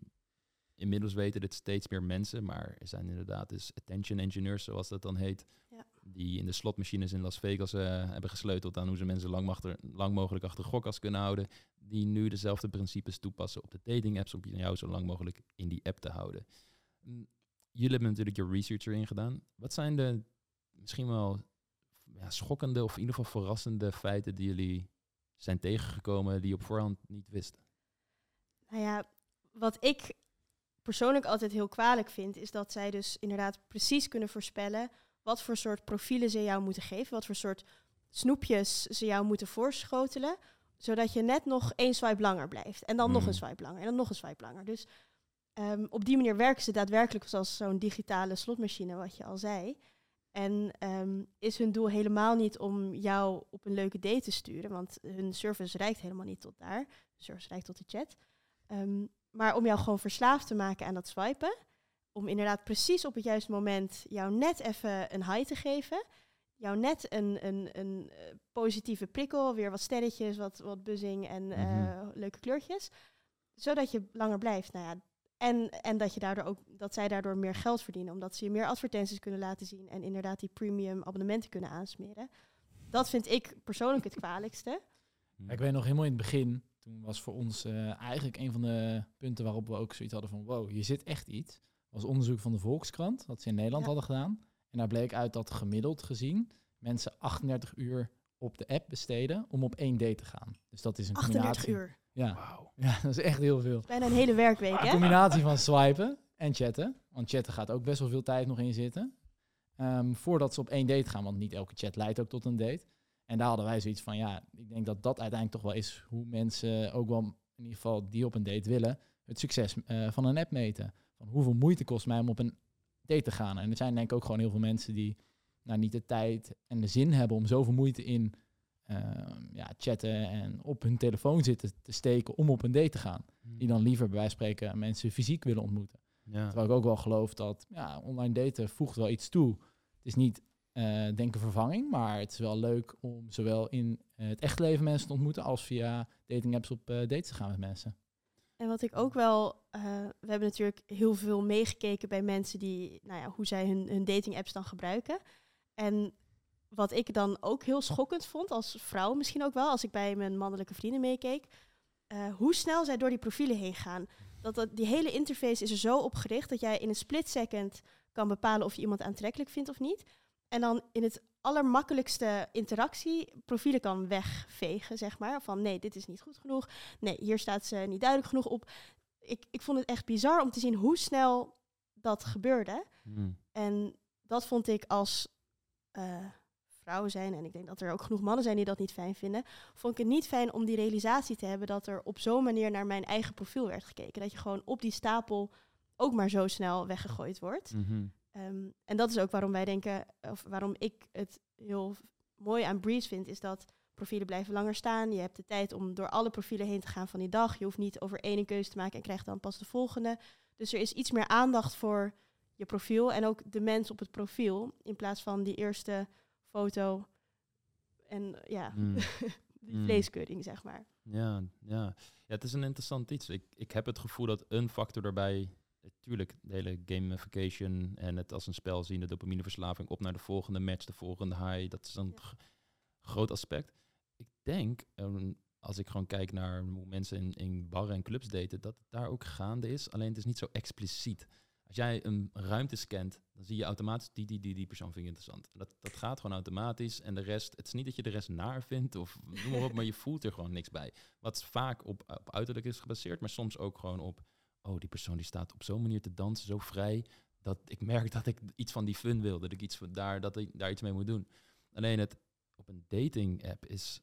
inmiddels weten dit steeds meer mensen, maar er zijn inderdaad dus attention engineers, zoals dat dan heet, Ja. die in de slotmachines in Las Vegas eh, hebben gesleuteld aan hoe ze mensen lang, machter- lang mogelijk achter de gokkas kunnen houden, die nu dezelfde principes toepassen op de dating apps om jou zo lang mogelijk in die app te houden. Mm, Jullie hebben natuurlijk je research erin gedaan. Wat zijn de misschien wel ja, schokkende of in ieder geval verrassende feiten die jullie zijn tegengekomen die je op voorhand niet wist? Nou ja, wat ik persoonlijk altijd heel kwalijk vind, is dat zij dus inderdaad precies kunnen voorspellen wat voor soort profielen ze jou moeten geven, wat voor soort snoepjes ze jou moeten voorschotelen, zodat je net nog één swipe langer blijft. En dan nog Mm. een swipe langer en dan nog een swipe langer. Dus ehm, op die manier werken ze daadwerkelijk zoals zo'n digitale slotmachine, wat je al zei. En ehm, is hun doel helemaal niet om jou op een leuke date te sturen, want hun service reikt helemaal niet tot daar. De service reikt tot de chat. Ehm, maar om jou gewoon verslaafd te maken aan dat swipen. Om inderdaad precies op het juiste moment jou net even een high te geven. Jou net een, een, een eh, positieve prikkel, weer wat sterretjes, wat, wat buzzing en eh, Mhm. leuke kleurtjes. Zodat je langer blijft. Nou ja, en, en dat, je daardoor ook, dat zij daardoor meer geld verdienen. Omdat ze je meer advertenties kunnen laten zien. En inderdaad die premium abonnementen kunnen aansmeren. Dat vind ik persoonlijk het kwalijkste. Ik weet nog helemaal in het begin, toen was voor ons eh, eigenlijk een van de punten waarop we ook zoiets hadden van wow, hier zit echt iets. was onderzoek van de Volkskrant, dat ze in Nederland Ja. hadden gedaan. En daar bleek uit dat gemiddeld gezien mensen 38 uur op de app besteden om op één date te gaan. Dus dat is een 38 combinatie. uur. Ja, Wauw. ja, dat is echt heel veel. Bijna een hele werkweek, Een hè? combinatie van swipen en chatten. Want chatten gaat ook best wel veel tijd nog in zitten. Ehm, voordat ze op één date gaan. Want niet elke chat leidt ook tot een date. En daar hadden wij zoiets van, ja, ik denk dat dat uiteindelijk toch wel is hoe mensen ook wel, in ieder geval die op een date willen, het succes eh, van een app meten. Van hoeveel moeite kost mij om op een date te gaan. En er zijn denk ik ook gewoon heel veel mensen die nou, niet de tijd en de zin hebben om zoveel moeite in ehm, ja, chatten en op hun telefoon zitten te steken om op een date te gaan. Die dan liever bij wijze van spreken mensen fysiek willen ontmoeten. Ja. Terwijl ik ook wel geloof dat ja, online daten voegt wel iets toe. Het is niet eh denk ik een vervanging, maar het is wel leuk om zowel in eh, het echte leven mensen te ontmoeten als via dating apps op eh, dates te gaan met mensen. En wat ik ook wel, eh, we hebben natuurlijk heel veel meegekeken bij mensen die, nou ja, hoe zij hun, hun dating apps dan gebruiken. En wat ik dan ook heel schokkend vond, als vrouw misschien ook wel, als ik bij mijn mannelijke vrienden meekeek, eh, hoe snel zij door die profielen heen gaan. Dat, dat die hele interface is er zo op gericht dat jij in een split second kan bepalen of je iemand aantrekkelijk vindt of niet. En dan in het allermakkelijkste interactie profielen kan wegvegen, zeg maar. Van nee, dit is niet goed genoeg. Nee, hier staat ze niet duidelijk genoeg op. Ik, ik vond het echt bizar om te zien hoe snel dat gebeurde. Hmm. En dat vond ik als eh, vrouw zijn, en ik denk dat er ook genoeg mannen zijn die dat niet fijn vinden, vond ik het niet fijn om die realisatie te hebben dat er op zo'n manier naar mijn eigen profiel werd gekeken. Dat je gewoon op die stapel ook maar zo snel weggegooid wordt. Mhm. Ehm, en dat is ook waarom wij denken, of waarom ik het heel mooi aan Breeze vind, is dat profielen blijven langer staan. Je hebt de tijd om door alle profielen heen te gaan van die dag. Je hoeft niet over één keuze te maken en krijgt dan pas de volgende. Dus er is iets meer aandacht voor je profiel en ook de mens op het profiel, in plaats van die eerste foto en ja, Mm. die Mm. vleeskeuring, zeg maar. Ja, ja. ja, het is een interessant iets. Ik, ik heb het gevoel dat een factor daarbij, natuurlijk de hele gamification en het als een spel zien, de dopamineverslaving op naar de volgende match, de volgende high, dat is een Ja. groot aspect. Ik denk, ehm, als ik gewoon kijk naar hoe mensen in, in barren en clubs daten, dat het daar ook gaande is. Alleen het is niet zo expliciet. Als jij een ruimte scant, dan zie je automatisch die, die, die, die persoon vind ik interessant. Dat, dat gaat gewoon automatisch. En de rest, het is niet dat je de rest naar vindt of noem maar op, maar je voelt er gewoon niks bij. Wat vaak op, op uiterlijk is gebaseerd, maar soms ook gewoon op, oh, die persoon die staat op zo'n manier te dansen, zo vrij, dat ik merk dat ik iets van die fun wil, dat ik iets van daar, dat ik daar iets mee moet doen. Alleen het op een dating app is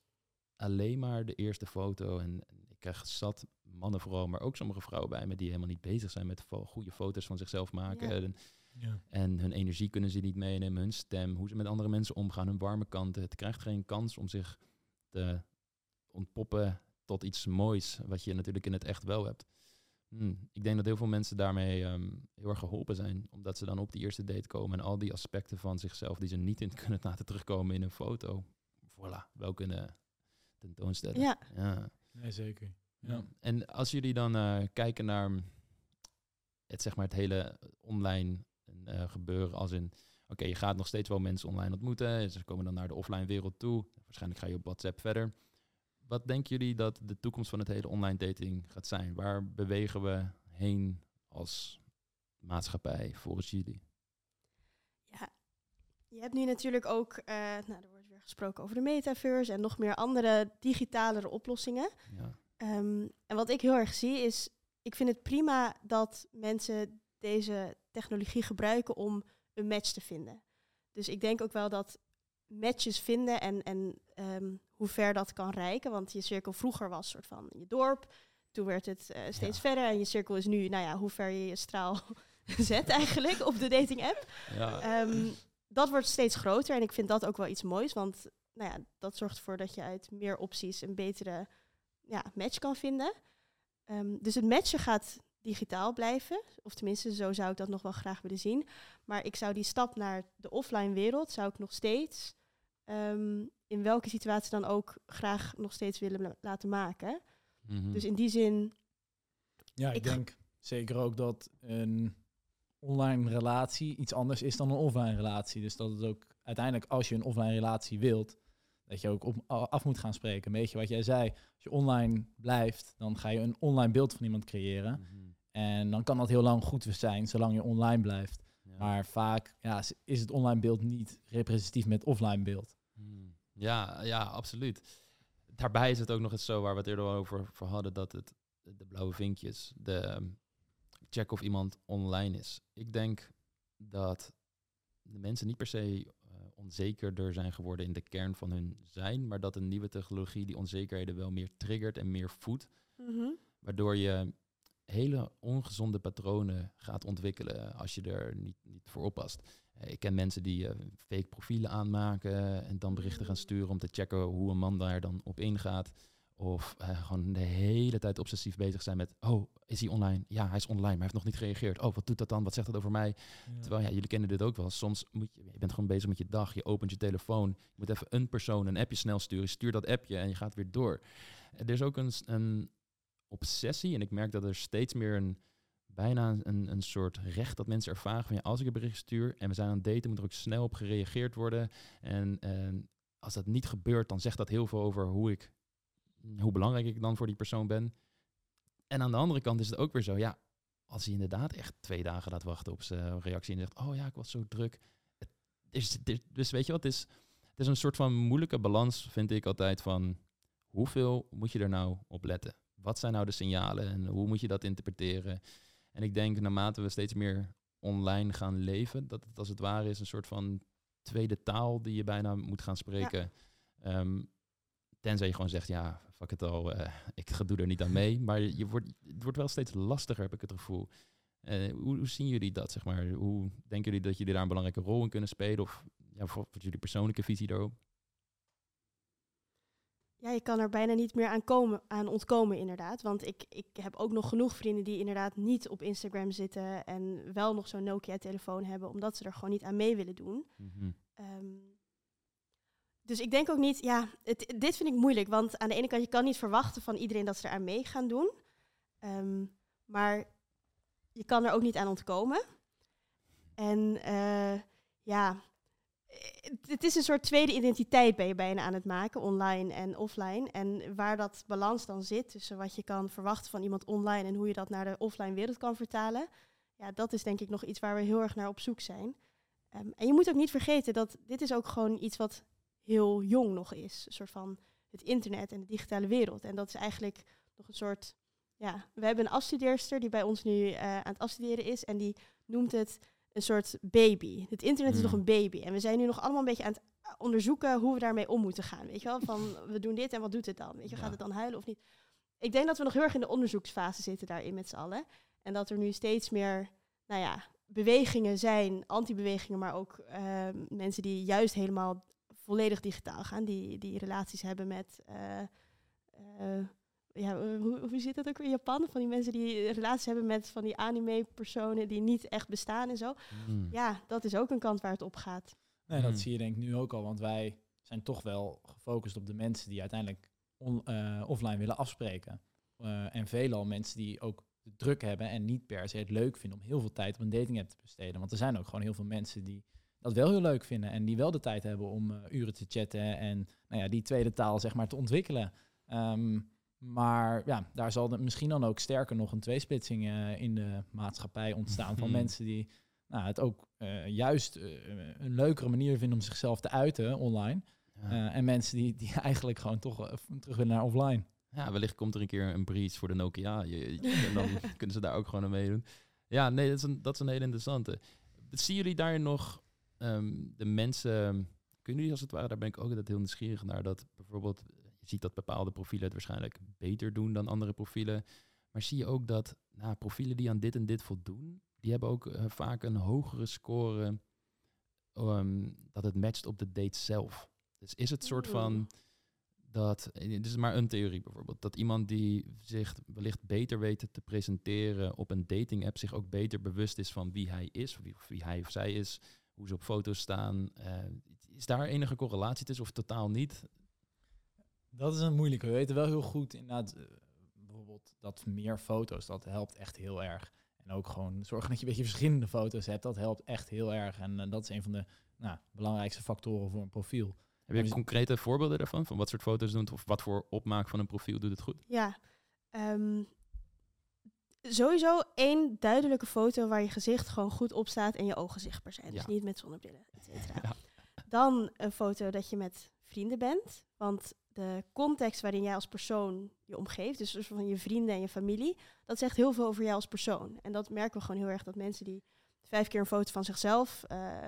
alleen maar de eerste foto en, krijg zat mannen vooral, maar ook sommige vrouwen bij me die helemaal niet bezig zijn met goede foto's van zichzelf maken. Ja. En, Ja. en hun energie kunnen ze niet meenemen, hun stem, hoe ze met andere mensen omgaan, hun warme kanten. Het krijgt geen kans om zich te ontpoppen tot iets moois, wat je natuurlijk in het echt wel hebt. Hmm, Ik denk dat heel veel mensen daarmee ehm, heel erg geholpen zijn, omdat ze dan op die eerste date komen en al die aspecten van zichzelf die ze niet in kunnen laten terugkomen in een foto, voilà, wel kunnen tentoonstellen. Ja, Ja. Nee, zeker. Ja. En als jullie dan eh, kijken naar het, zeg maar, het hele online eh, gebeuren, als in, oké, je gaat nog steeds wel mensen online ontmoeten, ze komen dan naar de offline wereld toe, waarschijnlijk ga je op WhatsApp verder. Wat denken jullie dat de toekomst van het hele online dating gaat zijn? Waar bewegen we heen als maatschappij volgens jullie? ja. Je hebt nu natuurlijk ook, eh, nou, er gesproken over de metaverse en nog meer andere digitalere oplossingen. Ja. Ehm, en wat ik heel erg zie is, ik vind het prima dat mensen deze technologie gebruiken om een match te vinden. Dus ik denk ook wel dat matches vinden en, en ehm, hoe ver dat kan reiken. Want je cirkel vroeger was soort van je dorp. Toen werd het eh, steeds Ja. verder. En je cirkel is nu, nou ja, hoe ver je je straal zet eigenlijk op de dating app. Ja. Ehm, dat wordt steeds groter en ik vind dat ook wel iets moois, want nou ja, dat zorgt ervoor dat je uit meer opties een betere ja, match kan vinden. Ehm, dus het matchen gaat digitaal blijven, of tenminste zo zou ik dat nog wel graag willen zien. Maar ik zou die stap naar de offline wereld, zou ik nog steeds, ehm, in welke situatie dan ook, graag nog steeds willen la- laten maken. Mhm. Dus in die zin, Ja, ik, Ik- denk zeker ook dat een online relatie iets anders is dan een offline relatie. Dus dat het ook uiteindelijk, als je een offline relatie wilt, dat je ook op, af moet gaan spreken. Een beetje wat jij zei, als je online blijft, dan ga je een online beeld van iemand creëren. Mhm. En dan kan dat heel lang goed zijn, zolang je online blijft. Ja. Maar vaak ja, is- het online beeld niet representatief met offline beeld. Hmm. Ja, ja, absoluut. Daarbij is het ook nog eens zo waar we het eerder over hadden, dat het de blauwe vinkjes, de check of iemand online is. Ik denk dat de mensen niet per se eh, onzekerder zijn geworden in de kern van hun zijn, maar dat een nieuwe technologie die onzekerheden wel meer triggert en meer voedt, mhm, waardoor je hele ongezonde patronen gaat ontwikkelen als je er niet, niet voor oppast. Eh, Ik ken mensen die eh, fake profielen aanmaken en dan berichten gaan sturen om te checken hoe een man daar dan op ingaat. Of eh, gewoon de hele tijd obsessief bezig zijn met, oh, is hij online? Ja, hij is online, maar hij heeft nog niet gereageerd. Oh, wat doet dat dan? Wat zegt dat over mij? Terwijl ja, jullie kennen dit ook wel. Soms moet je, je bent gewoon bezig met je dag. Je opent je telefoon. Je moet even een persoon een appje snel sturen. Stuur dat appje en je gaat weer door. Er is ook een, een obsessie. En ik merk dat er steeds meer een bijna een, een soort recht dat mensen ervaren van ja, als ik een bericht stuur en we zijn aan het daten, moet er ook snel op gereageerd worden. En, en als dat niet gebeurt, dan zegt dat heel veel over hoe ik, hoe belangrijk ik dan voor die persoon ben. En aan de andere kant is het ook weer zo, ja, als hij inderdaad echt twee dagen laat wachten op zijn reactie en zegt, oh ja, ik was zo druk. Het is, het is- dus weet je wat, het is, het is een soort van moeilijke balans, vind ik altijd, van hoeveel moet je er nou op letten? Wat zijn nou de signalen en hoe moet je dat interpreteren? En ik denk, naarmate we steeds meer online gaan leven, dat het als het ware is een soort van tweede taal die je bijna moet gaan spreken. Ehm, tenzij je gewoon zegt, ja, het al, eh, ik ga- doe er niet aan mee. Maar je wordt, het wordt wel steeds lastiger, heb ik het gevoel. Eh, hoe, hoe zien jullie dat, zeg maar? Hoe denken jullie dat jullie daar een belangrijke rol in kunnen spelen? Of ja, voor, voor jullie persoonlijke visie daarop? Ja, je kan er bijna niet meer aan, komen, aan ontkomen, inderdaad. Want ik, ik heb ook nog genoeg vrienden die inderdaad niet op Instagram zitten en wel nog zo'n Nokia-telefoon hebben, omdat ze er gewoon niet aan mee willen doen. Mhm. Ehm, dus ik denk ook niet, ja, dit vind ik moeilijk. Want aan de ene kant, je kan niet verwachten van iedereen dat ze eraan mee gaan doen. Ehm, maar je kan er ook niet aan ontkomen. En eh, ja, het is een soort tweede identiteit ben je bijna aan het maken, online en offline. En waar dat balans dan zit tussen wat je kan verwachten van iemand online en hoe je dat naar de offline wereld kan vertalen. Ja, dat is denk ik nog iets waar we heel erg naar op zoek zijn. Ehm, en je moet ook niet vergeten dat dit is ook gewoon iets wat heel jong nog is. Een soort van het internet en de digitale wereld. En dat is eigenlijk nog een soort. Ja, we hebben een afstudeerster die bij ons nu uh, aan het afstuderen is. En die noemt het een soort baby. Het internet is nog hmm. een baby. En we zijn nu nog allemaal een beetje aan het onderzoeken hoe we daarmee om moeten gaan. Weet je wel? Van we doen dit en wat doet het dan? Weet je, gaat het dan huilen of niet? Ik denk dat we nog heel erg in de onderzoeksfase zitten daarin met z'n allen. En dat er nu steeds meer, nou ja, bewegingen zijn, anti-bewegingen, maar ook ehm, mensen die juist helemaal volledig digitaal gaan, die, die relaties hebben met. Uh, uh, ja, hoe, hoe zit dat ook in Japan? Van die mensen die relaties hebben met van die anime-personen die niet echt bestaan en zo. Hmm. Ja, dat is ook een kant waar het op gaat. Nee, dat hmm. zie je denk ik nu ook al, want wij zijn toch wel gefocust op de mensen die uiteindelijk uh, offline willen afspreken. en veelal mensen die ook de druk hebben en niet per se het leuk vinden om heel veel tijd op een dating app te besteden. Want er zijn ook gewoon heel veel mensen die dat wel heel leuk vinden en die wel de tijd hebben om uh, uren te chatten en nou ja, die tweede taal zeg maar te ontwikkelen. Um, maar ja, daar zal misschien dan ook sterker nog een tweesplitsing uh, in de maatschappij ontstaan van mhm. mensen die nou, het ook uh, juist een leukere manier vinden om zichzelf te uiten online. en mensen die, die eigenlijk gewoon toch terug willen naar offline. Ja, wellicht komt er een keer een breach voor de Nokia. Je, en dan kunnen ze daar ook gewoon aan meedoen. Ja, nee, dat is een, dat is een hele interessante. Zien jullie daar nog um, de mensen, kunnen jullie als het ware, daar ben ik ook altijd heel nieuwsgierig naar, dat bijvoorbeeld, je ziet dat bepaalde profielen het waarschijnlijk beter doen dan andere profielen, maar zie je ook dat nou, profielen die aan dit en dit voldoen, die hebben ook uh, vaak een hogere score um, dat het matcht op de date zelf. Dus is het soort van dat, eh, dit is maar een theorie bijvoorbeeld, dat iemand die zich wellicht beter weet te presenteren op een dating app zich ook beter bewust is van wie hij is, of wie, of wie hij of zij is, hoe ze op foto's staan. Uh, is daar enige correlatie tussen of totaal niet? Dat is een moeilijke. We weten wel heel goed inderdaad, uh, bijvoorbeeld dat meer foto's, dat helpt echt heel erg. En ook gewoon zorgen dat je een beetje verschillende foto's hebt, dat helpt echt heel erg. En uh, dat is een van de nou, belangrijkste factoren voor een profiel. Heb je concrete voorbeelden daarvan? Van wat soort foto's doen of wat voor opmaak van een profiel doet het goed? Ja, um, sowieso één duidelijke foto waar je gezicht gewoon goed op staat en je ogen zichtbaar zijn. Dus niet met zonnebrillen, et cetera. Dan een foto dat je met vrienden bent. Want de context waarin jij als persoon je omgeeft, dus, van je vrienden en je familie, dat zegt heel veel over jou als persoon. En dat merken we gewoon heel erg dat mensen die vijf keer een foto van zichzelf, uh,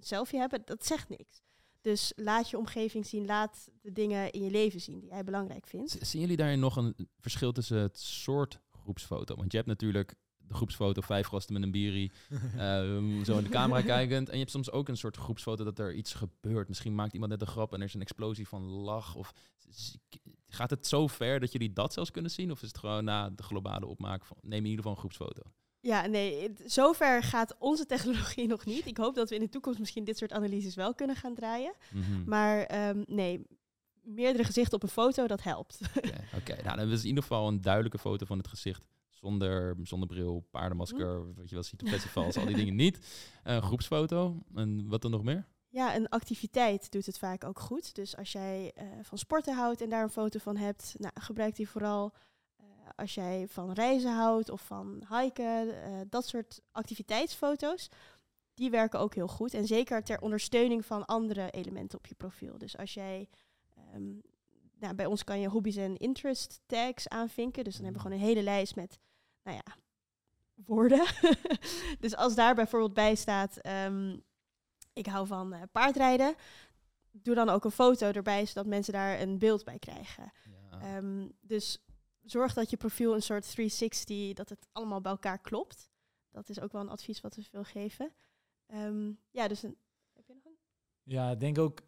selfie hebben, dat zegt niks. Dus laat je omgeving zien, laat de dingen in je leven zien die jij belangrijk vindt. zien jullie daarin nog een verschil tussen het soort groepsfoto. Want je hebt natuurlijk de groepsfoto, vijf gasten met een bierie, uh, zo in de camera kijkend. En je hebt soms ook een soort groepsfoto dat er iets gebeurt. Misschien maakt iemand net een grap en er is een explosie van lach. Of gaat het zo ver dat jullie dat zelfs kunnen zien? Of is het gewoon na de globale opmaak van, neem in ieder geval een groepsfoto? Ja, nee, zover gaat onze technologie nog niet. Ik hoop dat we in de toekomst misschien dit soort analyses wel kunnen gaan draaien. Mhm. Maar um, nee, meerdere gezichten op een foto, dat helpt. Oké, nou dan is in ieder geval een duidelijke foto van het gezicht. Zonder, zonder bril, paardenmasker, hm. wat je wel ziet op festivals, al die dingen niet. Een groepsfoto. En wat dan nog meer? Ja, een activiteit doet het vaak ook goed. Dus als jij uh, van sporten houdt en daar een foto van hebt, nou, gebruik die vooral. Uh, als jij van reizen houdt of van hiken, uh, dat soort activiteitsfoto's, die werken ook heel goed. En zeker ter ondersteuning van andere elementen op je profiel. Dus als jij Ehm, nou, bij ons kan je hobby's en interest tags aanvinken. Dus dan hebben we mm. gewoon een hele lijst met, nou ja, woorden. dus als daar bijvoorbeeld bij staat, um, ik hou van uh, paardrijden, doe dan ook een foto erbij, zodat mensen daar een beeld bij krijgen. Ja. Um, dus zorg dat je profiel een soort 360, dat het allemaal bij elkaar klopt. Dat is ook wel een advies wat we veel geven. Um, ja, dus een, heb je nog een? Ja, ik denk ook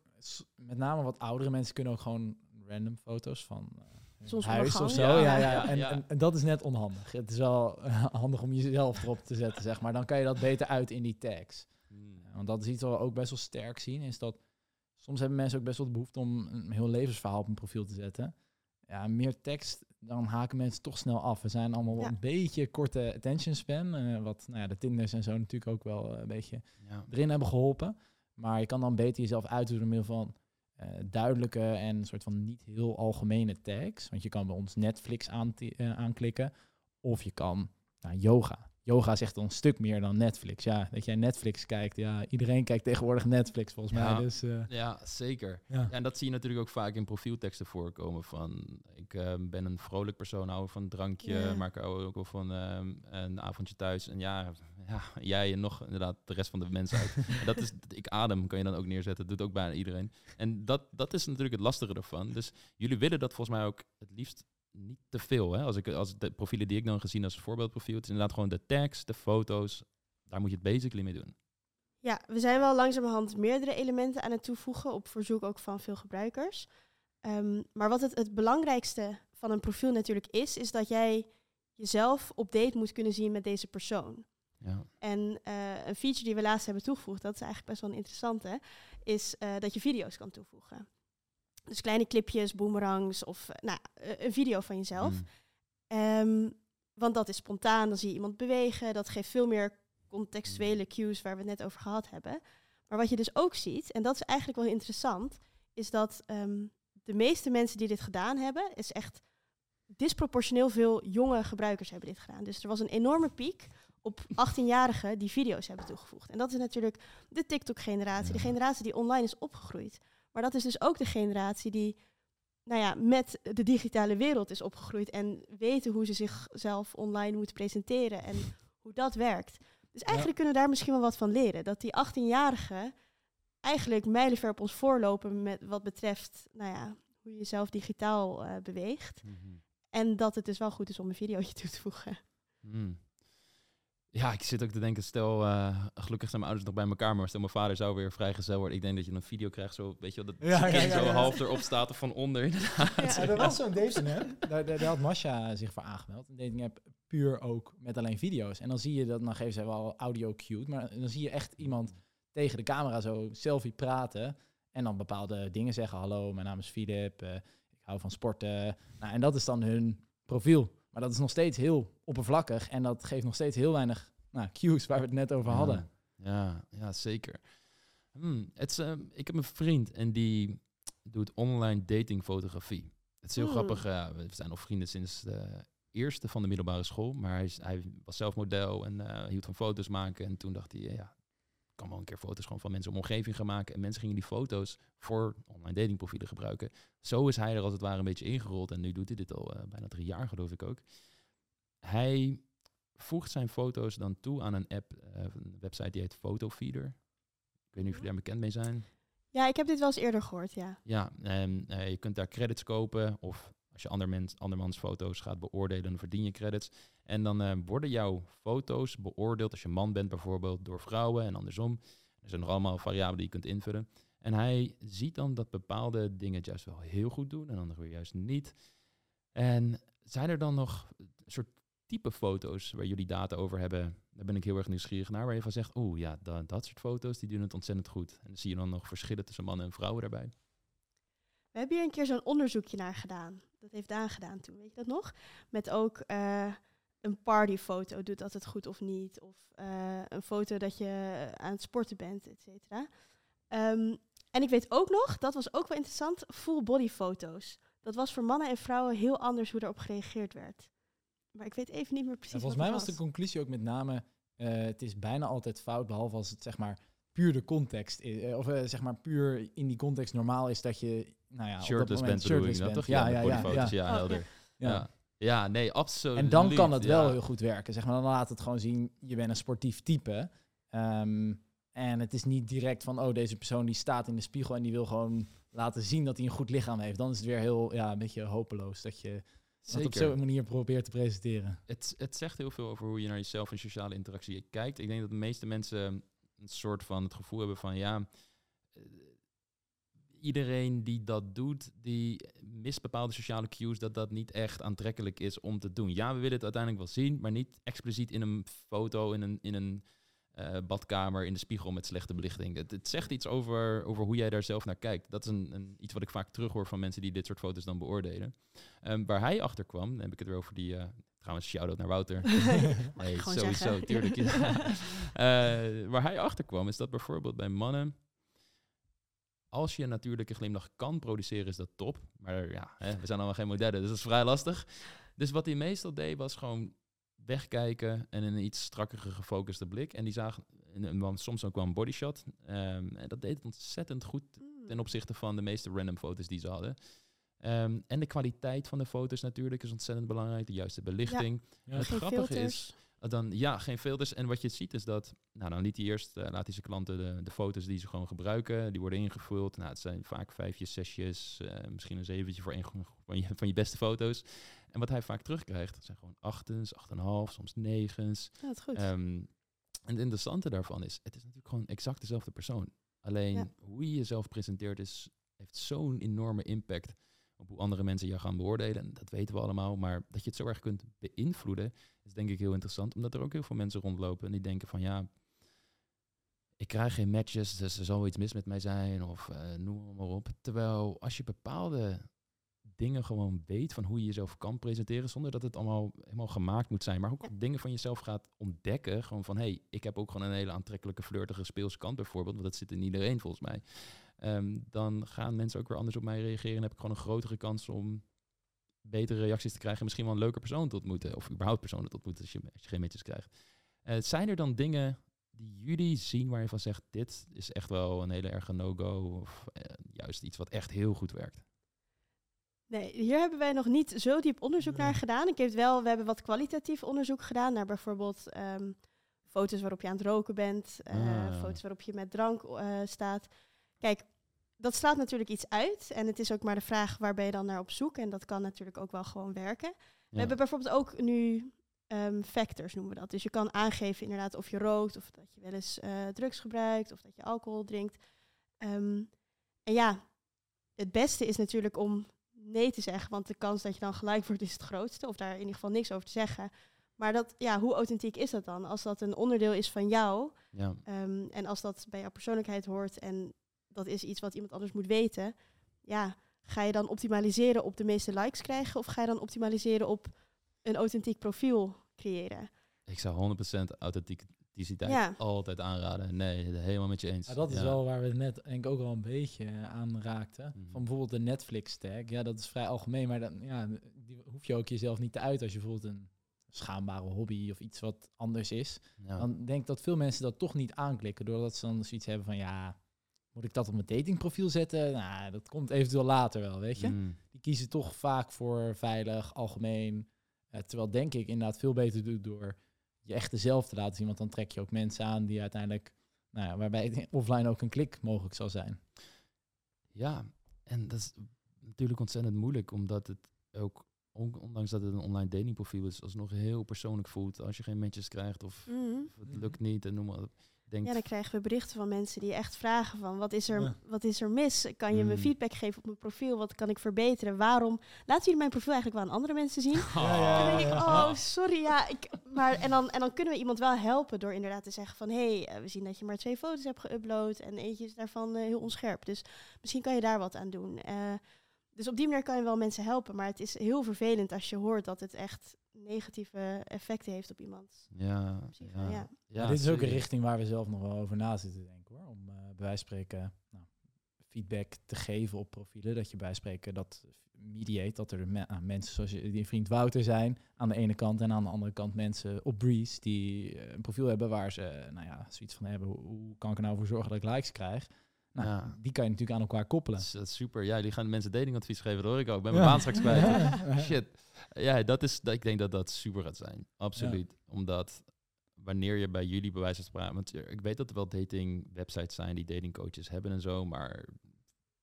met name wat oudere mensen kunnen ook gewoon random foto's van uh, huis of zo. Ja, ja, En, En, dat is net onhandig. Het is wel uh, handig om jezelf erop te zetten, zeg maar. Dan kan je dat beter uit in die tags. Hmm. want dat is iets wat we ook best wel sterk zien, is dat soms hebben mensen ook best wel de behoefte om een heel levensverhaal op een profiel te zetten. Ja, meer tekst, dan haken mensen toch snel af. We zijn allemaal wel een beetje korte attention span. eh, wat nou ja, de Tinders en zo natuurlijk ook wel eh, een beetje Ja. erin hebben geholpen. Maar je kan dan beter jezelf uiten door middel van eh, duidelijke en een soort van niet heel algemene tags. Want je kan bij ons Netflix eh, aanklikken. Of je kan nou, yoga. Yoga is echt een stuk meer dan Netflix. Ja, dat jij Netflix kijkt. Ja, iedereen kijkt tegenwoordig Netflix volgens Ja. mij. Dus, eh, Ja, zeker. ja. Ja, en dat zie je natuurlijk ook vaak in profielteksten voorkomen. Van ik eh, ben een vrolijk persoon, hou van een drankje, Ja. maar ik hou ook wel van ehm, een avondje thuis. En ja, ja, jij en nog inderdaad de rest van de mensen uit. en dat is, ik adem, kan je dan ook neerzetten. Dat doet ook bijna iedereen. En dat, dat is natuurlijk het lastige ervan. Dus jullie willen dat volgens mij ook het liefst niet te veel. Hè? Als, ik, als de profielen die ik dan gezien als voorbeeldprofiel, het is inderdaad gewoon de tags, de foto's. Daar moet je het basically mee doen. Ja, we zijn wel langzamerhand meerdere elementen aan het toevoegen, op verzoek ook van veel gebruikers. Ehm, maar wat het, het belangrijkste van een profiel natuurlijk is, is dat jij jezelf op date moet kunnen zien met deze persoon. Ja. En eh, een feature die we laatst hebben toegevoegd, dat is eigenlijk best wel een interessante, is eh, dat je video's kan toevoegen. Dus kleine clipjes, boomerangs of eh, nou, eh, een video van jezelf. Mm. Ehm, want dat is spontaan, dan zie je iemand bewegen. Dat geeft veel meer contextuele cues waar we het net over gehad hebben. Maar wat je dus ook ziet, en dat is eigenlijk wel interessant, is dat ehm, de meeste mensen die dit gedaan hebben, is echt disproportioneel veel jonge gebruikers hebben dit gedaan. Dus er was een enorme piek op 18-jarigen die video's hebben toegevoegd. En dat is natuurlijk de TikTok-generatie, de generatie die online is opgegroeid. Maar dat is dus ook de generatie die nou ja, met de digitale wereld is opgegroeid en weten hoe ze zichzelf online moeten presenteren en hoe dat werkt. Dus eigenlijk kunnen we daar misschien wel wat van leren. Dat die 18-jarigen eigenlijk mijlenver op ons voorlopen met wat betreft nou ja, hoe je jezelf digitaal eh, beweegt. Mhm. En dat het dus wel goed is om een videootje toe te voegen. Hmm. Ja, ik zit ook te denken, stel, eh, gelukkig zijn mijn ouders nog bij elkaar, maar stel mijn vader zou weer vrijgezel worden. Ik denk dat je een video krijgt, zo, weet je wel, dat Ja, zo ja. half erop staat of van onder, inderdaad. Ja. Ja, er was zo'n dating app. Daar, daar, daar had Masha zich voor aangemeld. Een dating app puur ook met alleen video's. En dan zie je dat, dan geven ze wel audio cute, maar dan zie je echt iemand tegen de camera zo selfie praten. En dan bepaalde dingen zeggen. Hallo, mijn naam is Filip. eh, ik hou van sporten. Nou, en dat is dan hun profiel. Maar dat is nog steeds heel oppervlakkig. En dat geeft nog steeds heel weinig nou, cues waar we het net over hadden. Ja, ja zeker. Hmm, het is, ehm, ik heb een vriend en die doet online datingfotografie. Het is heel Hmm. grappig. we zijn al vrienden sinds de eerste van de middelbare school. Maar hij, is, hij was zelf model en eh, hield van foto's maken. En toen dacht hij, ja, kan wel een keer foto's gewoon van mensen om omgeving gaan maken. En mensen gingen die foto's voor online datingprofielen gebruiken. Zo is hij er als het ware een beetje ingerold. En nu doet hij dit al eh, bijna drie jaar, geloof ik ook. Hij voegt zijn foto's dan toe aan een app, eh, een website die heet Photofeeder. Ik weet niet of jullie daar bekend mee zijn. Ja, ik heb dit wel eens eerder gehoord, ja. Ja, en eh, je kunt daar credits kopen of als je ander mens, andermans foto's gaat beoordelen, verdien je credits. En dan eh, worden jouw foto's beoordeeld als je man bent bijvoorbeeld door vrouwen en andersom. Er zijn nog allemaal variabelen die je kunt invullen. En hij ziet dan dat bepaalde dingen juist wel heel goed doen en andere weer juist niet. En zijn er dan nog een soort type foto's waar jullie data over hebben? Daar ben ik heel erg nieuwsgierig naar. Waar je van zegt, oeh ja, da- dat soort foto's die doen het ontzettend goed. En dan zie je dan nog verschillen tussen mannen en vrouwen daarbij. We hebben hier een keer zo'n onderzoekje naar gedaan. Dat heeft Daan gedaan toen, weet je dat nog? Met ook eh, een partyfoto, doet dat het goed of niet? Of eh, een foto dat je aan het sporten bent, et cetera. Ehm, en ik weet ook nog, dat was ook wel interessant, full body foto's. Dat was voor mannen en vrouwen heel anders hoe daarop gereageerd werd. Maar ik weet even niet meer precies En volgens mij was de conclusie ook met name, eh, het is bijna altijd fout, behalve als het zeg maar puur de context is. eh, of eh, zeg maar puur in die context normaal is dat je, nou ja, op dat shirtless bent shirtless bent. toch? Ja, ja, ja, ja. ja, Oh, helder. ja. Ja. Ja. nee, absoluut. En dan kan het wel ja. heel goed werken. Zeg maar, dan laat het gewoon zien, je bent een sportief type. Ehm, en het is niet direct van, oh, deze persoon die staat in de spiegel en die wil gewoon laten zien dat hij een goed lichaam heeft. Dan is het weer heel, ja, een beetje hopeloos dat je dat op zo'n manier probeert te presenteren. Het, het zegt heel veel over hoe je naar jezelf en sociale interactie kijkt. Ik denk dat de meeste mensen een soort van het gevoel hebben van ja, eh, iedereen die dat doet, die mist bepaalde sociale cues dat dat niet echt aantrekkelijk is om te doen. Ja, we willen het uiteindelijk wel zien, maar niet expliciet in een foto, in een, in een eh, badkamer in de spiegel met slechte belichting. Het, zegt iets over, over hoe jij daar zelf naar kijkt. Dat is een, een, iets wat ik vaak terughoor van mensen die dit soort foto's dan beoordelen. Um, waar hij achter kwam, dan heb ik het weer over die... Uh, trouwens, shout-out naar Wouter. nee, sowieso, zeggen. tuurlijk. uh, waar hij achter kwam, is dat bijvoorbeeld bij mannen als je een natuurlijke glimlach kan produceren, is dat top. Maar ja, hè, we zijn allemaal geen modellen, dus dat is vrij lastig. Dus wat hij meestal deed, was gewoon wegkijken en een iets strakkere gefocuste blik. En die zagen soms ook wel een bodyshot. Um, en dat deed het ontzettend goed hmm. ten opzichte van de meeste random foto's die ze hadden. Um, en de kwaliteit van de foto's natuurlijk is ontzettend belangrijk. De juiste belichting. Ja. Het grappige is, dan ja, geen filters. En wat je ziet is dat, nou dan liet hij eerst, uh, laat hij zijn klanten de, de foto's die ze gewoon gebruiken, die worden ingevuld. Nou, het zijn vaak vijfjes, zesjes, uh, misschien een zeventje voor een van je, van je beste foto's. En wat hij vaak terugkrijgt, zijn gewoon achtens, acht en half, soms negens. Ja, dat goed. Um, en het interessante daarvan is, het is natuurlijk gewoon exact dezelfde persoon. Alleen hoe je jezelf presenteert is, heeft zo'n enorme impact op hoe andere mensen jou gaan beoordelen. En dat weten we allemaal. Maar dat je het zo erg kunt beïnvloeden, is denk ik heel interessant. Omdat er ook heel veel mensen rondlopen en die denken van ja, ik krijg geen matches, dus er zal iets mis met mij zijn. Of uh, noem maar op. Terwijl als je bepaalde dingen gewoon weet van hoe je jezelf kan presenteren, zonder dat het allemaal helemaal gemaakt moet zijn, maar ook dingen van jezelf gaat ontdekken. Gewoon van, hé, hey, ik heb ook gewoon een hele aantrekkelijke, flirtige speelse kant bijvoorbeeld, want dat zit in iedereen volgens mij. Um, dan gaan mensen ook weer anders op mij reageren en heb ik gewoon een grotere kans om betere reacties te krijgen, misschien wel een leuke persoon te ontmoeten, of überhaupt personen te ontmoeten als je, als je geen matches krijgt. Uh, zijn er dan dingen die jullie zien waar je van zegt, dit is echt wel een hele erge no-go, of uh, juist iets wat echt heel goed werkt? Nee, hier hebben wij nog niet zo diep onderzoek naar gedaan. Ik heb wel, we hebben wat kwalitatief onderzoek gedaan naar bijvoorbeeld um, foto's waarop je aan het roken bent, uh, ah. foto's waarop je met drank uh, staat. Kijk, dat slaat natuurlijk iets uit. En het is ook maar de vraag waar ben je dan naar op zoek. En dat kan natuurlijk ook wel gewoon werken. We hebben bijvoorbeeld ook nu um, factors noemen we dat. Dus je kan aangeven inderdaad of je rookt, of dat je wel eens uh, drugs gebruikt, of dat je alcohol drinkt. Um, en ja, het beste is natuurlijk om nee te zeggen, want de kans dat je dan gelijk wordt is het grootste, of daar in ieder geval niks over te zeggen. Maar dat, ja, hoe authentiek is dat dan? Als dat een onderdeel is van jou, ja. um, en als dat bij jouw persoonlijkheid hoort en dat is iets wat iemand anders moet weten, ja, ga je dan optimaliseren op de meeste likes krijgen of ga je dan optimaliseren op een authentiek profiel creëren? Ik zou 100% authentiek ja. altijd aanraden. Nee, helemaal met je eens. Ja, dat is wel waar we net denk ik ook al een beetje eh, aan raakten. Mhm. Van bijvoorbeeld de Netflix tag. Ja, dat is vrij algemeen, maar dan ja, die hoef je ook jezelf niet te uiten als je bijvoorbeeld een schaambare hobby of iets wat anders is. Dan denk ik dat veel mensen dat toch niet aanklikken, doordat ze dan zoiets hebben van ja, moet ik dat op mijn datingprofiel zetten? Nou, dat komt eventueel later wel, weet je. Mhm. Die kiezen toch vaak voor veilig, algemeen. Uh, terwijl denk ik inderdaad veel beter doet door je echte zelf te laten zien. Want dan trek je ook mensen aan die uiteindelijk, nou ja, waarbij offline ook een klik mogelijk zal zijn. Ja, en dat is natuurlijk ontzettend moeilijk, omdat het ook, ondanks dat het een online datingprofiel is, alsnog heel persoonlijk voelt. Als je geen matches krijgt of, mhm. of het lukt niet en noem maar ja, dan krijgen we berichten van mensen die echt vragen van wat is er, wat is er mis? Kan je me mm. feedback geven op mijn profiel? Wat kan ik verbeteren? Waarom? Laten jullie mijn profiel eigenlijk wel aan andere mensen zien? Ja, dan denk ik, oh, sorry, ja. Ik, maar, en, dan, en dan kunnen we iemand wel helpen door inderdaad te zeggen van... hé, hey, eh, we zien dat je maar twee foto's hebt geüpload en eentje is daarvan uh, heel onscherp. Dus misschien kan je daar wat aan doen. Uh, dus op die manier kan je wel mensen helpen. Maar het is heel vervelend als je hoort dat het echt negatieve effecten heeft op iemand. Ja, ja. ja. ja dit is ook een richting waar we zelf nog wel over na zitten denken hoor. Om uh, bij wijze spreken nou, feedback te geven op profielen. Dat je bij spreken dat mediate, dat er me nou, mensen zoals je, die vriend Wouter zijn aan de ene kant en aan de andere kant mensen op Breeze die uh, een profiel hebben waar ze nou ja, zoiets van hebben. Hoe, hoe kan ik er nou voor zorgen dat ik likes krijg? Nou, ja. die kan je natuurlijk aan elkaar koppelen. Dat is, super. Ja, die gaan mensen datingadvies geven, dat hoor ik ook. Ben mijn baan straks kwijt. Shit. Ja, dat is, ik denk dat dat super gaat zijn. Absoluut. Omdat wanneer je bij jullie bij wijze van spreken... Want ik weet dat er wel dating websites zijn die datingcoaches hebben en zo, maar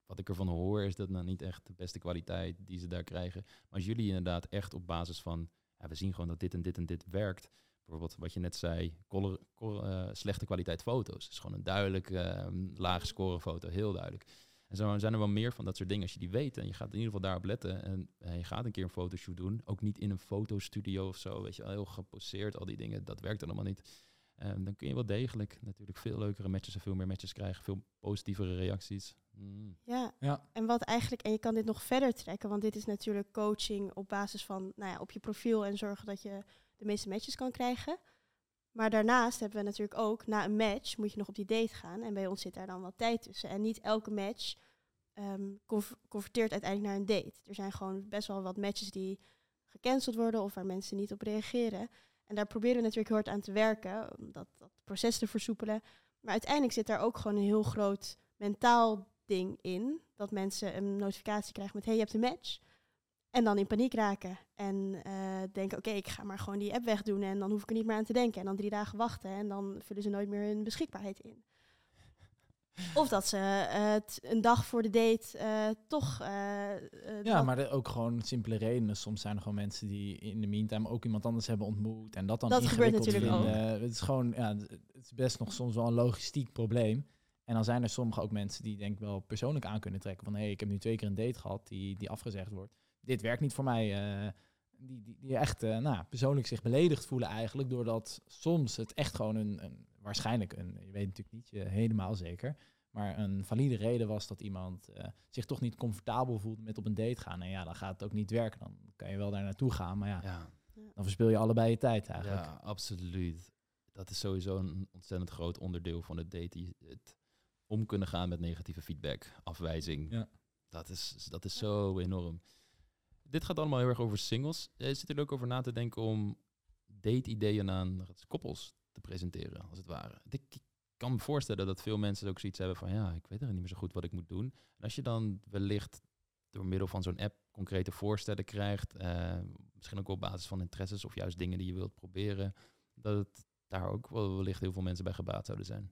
wat ik ervan hoor is dat nou niet echt de beste kwaliteit die ze daar krijgen. Maar als jullie inderdaad echt op basis van, ja, we zien gewoon dat dit en dit en dit werkt, bijvoorbeeld wat je net zei, color, uh, slechte kwaliteit foto's. Het is gewoon een duidelijk uh, lage score foto, heel duidelijk. En zo zijn er wel meer van dat soort dingen. Als je die weet en je gaat in ieder geval daarop letten en uh, je gaat een keer een fotoshoot doen, ook niet in een fotostudio of zo, weet je, heel geposeerd, al die dingen, dat werkt dan allemaal niet. ehm, dan kun je wel degelijk natuurlijk veel leukere matches en veel meer matches krijgen, veel positievere reacties. Mm. Ja. Ja. en wat eigenlijk, en je kan dit nog verder trekken, want dit is natuurlijk coaching op basis van, nou ja, op je profiel en zorgen dat je meeste matches kan krijgen. Maar daarnaast hebben we natuurlijk ook, na een match moet je nog op die date gaan. En bij ons zit daar dan wat tijd tussen. En niet elke match ehm, conv- converteert uiteindelijk naar een date. Er zijn gewoon best wel wat matches die gecanceld worden of waar mensen niet op reageren. En daar proberen we natuurlijk heel hard aan te werken, dat, dat proces te versoepelen. Maar uiteindelijk zit daar ook gewoon een heel groot mentaal ding in. Dat mensen een notificatie krijgen met, hey, je hebt een match. En dan in paniek raken. En eh, denken, oké, ik ga maar gewoon die app wegdoen. En dan hoef ik er niet meer aan te denken. En dan drie dagen wachten. En dan vullen ze nooit meer hun beschikbaarheid in. Of dat ze het een dag voor de date eh, toch... Ja, maar ook gewoon simpele redenen. Soms zijn er gewoon mensen die in de meantime ook iemand anders hebben ontmoet. En dat dan Dat gebeurt natuurlijk vinden. Het is gewoon, ja, het is best nog soms wel een logistiek probleem. En dan zijn er sommige ook mensen die denk ik wel persoonlijk aan kunnen trekken. Van hé, hey, ik heb nu twee keer een date gehad die, die afgezegd wordt. Dit werkt niet voor mij. eh, die, die, die echt eh, nou, persoonlijk zich beledigd voelen eigenlijk. Doordat soms het echt gewoon een, een waarschijnlijk een, je weet natuurlijk niet je helemaal zeker. Maar een valide reden was dat iemand eh, zich toch niet comfortabel voelde met op een date gaan. En ja, dan gaat het ook niet werken. Dan kan je wel daar naartoe gaan. Maar ja, Ja, dan verspil je allebei je tijd eigenlijk. ja, absoluut. Dat is sowieso een ontzettend groot onderdeel van het daten. Het om kunnen gaan met negatieve feedback, afwijzing. Ja. Dat, is, dat is zo enorm. Dit gaat allemaal heel erg over singles. Eh, zit er ook over na te denken om date-ideeën aan koppels te presenteren, als het ware. Ik ik kan me voorstellen dat veel mensen ook zoiets hebben van, ja, ik weet er niet meer zo goed wat ik moet doen. En als je dan wellicht door middel van zo'n app concrete voorstellen krijgt, eh, misschien ook op basis van interesses of juist dingen die je wilt proberen, dat het daar ook wel wellicht heel veel mensen bij gebaat zouden zijn.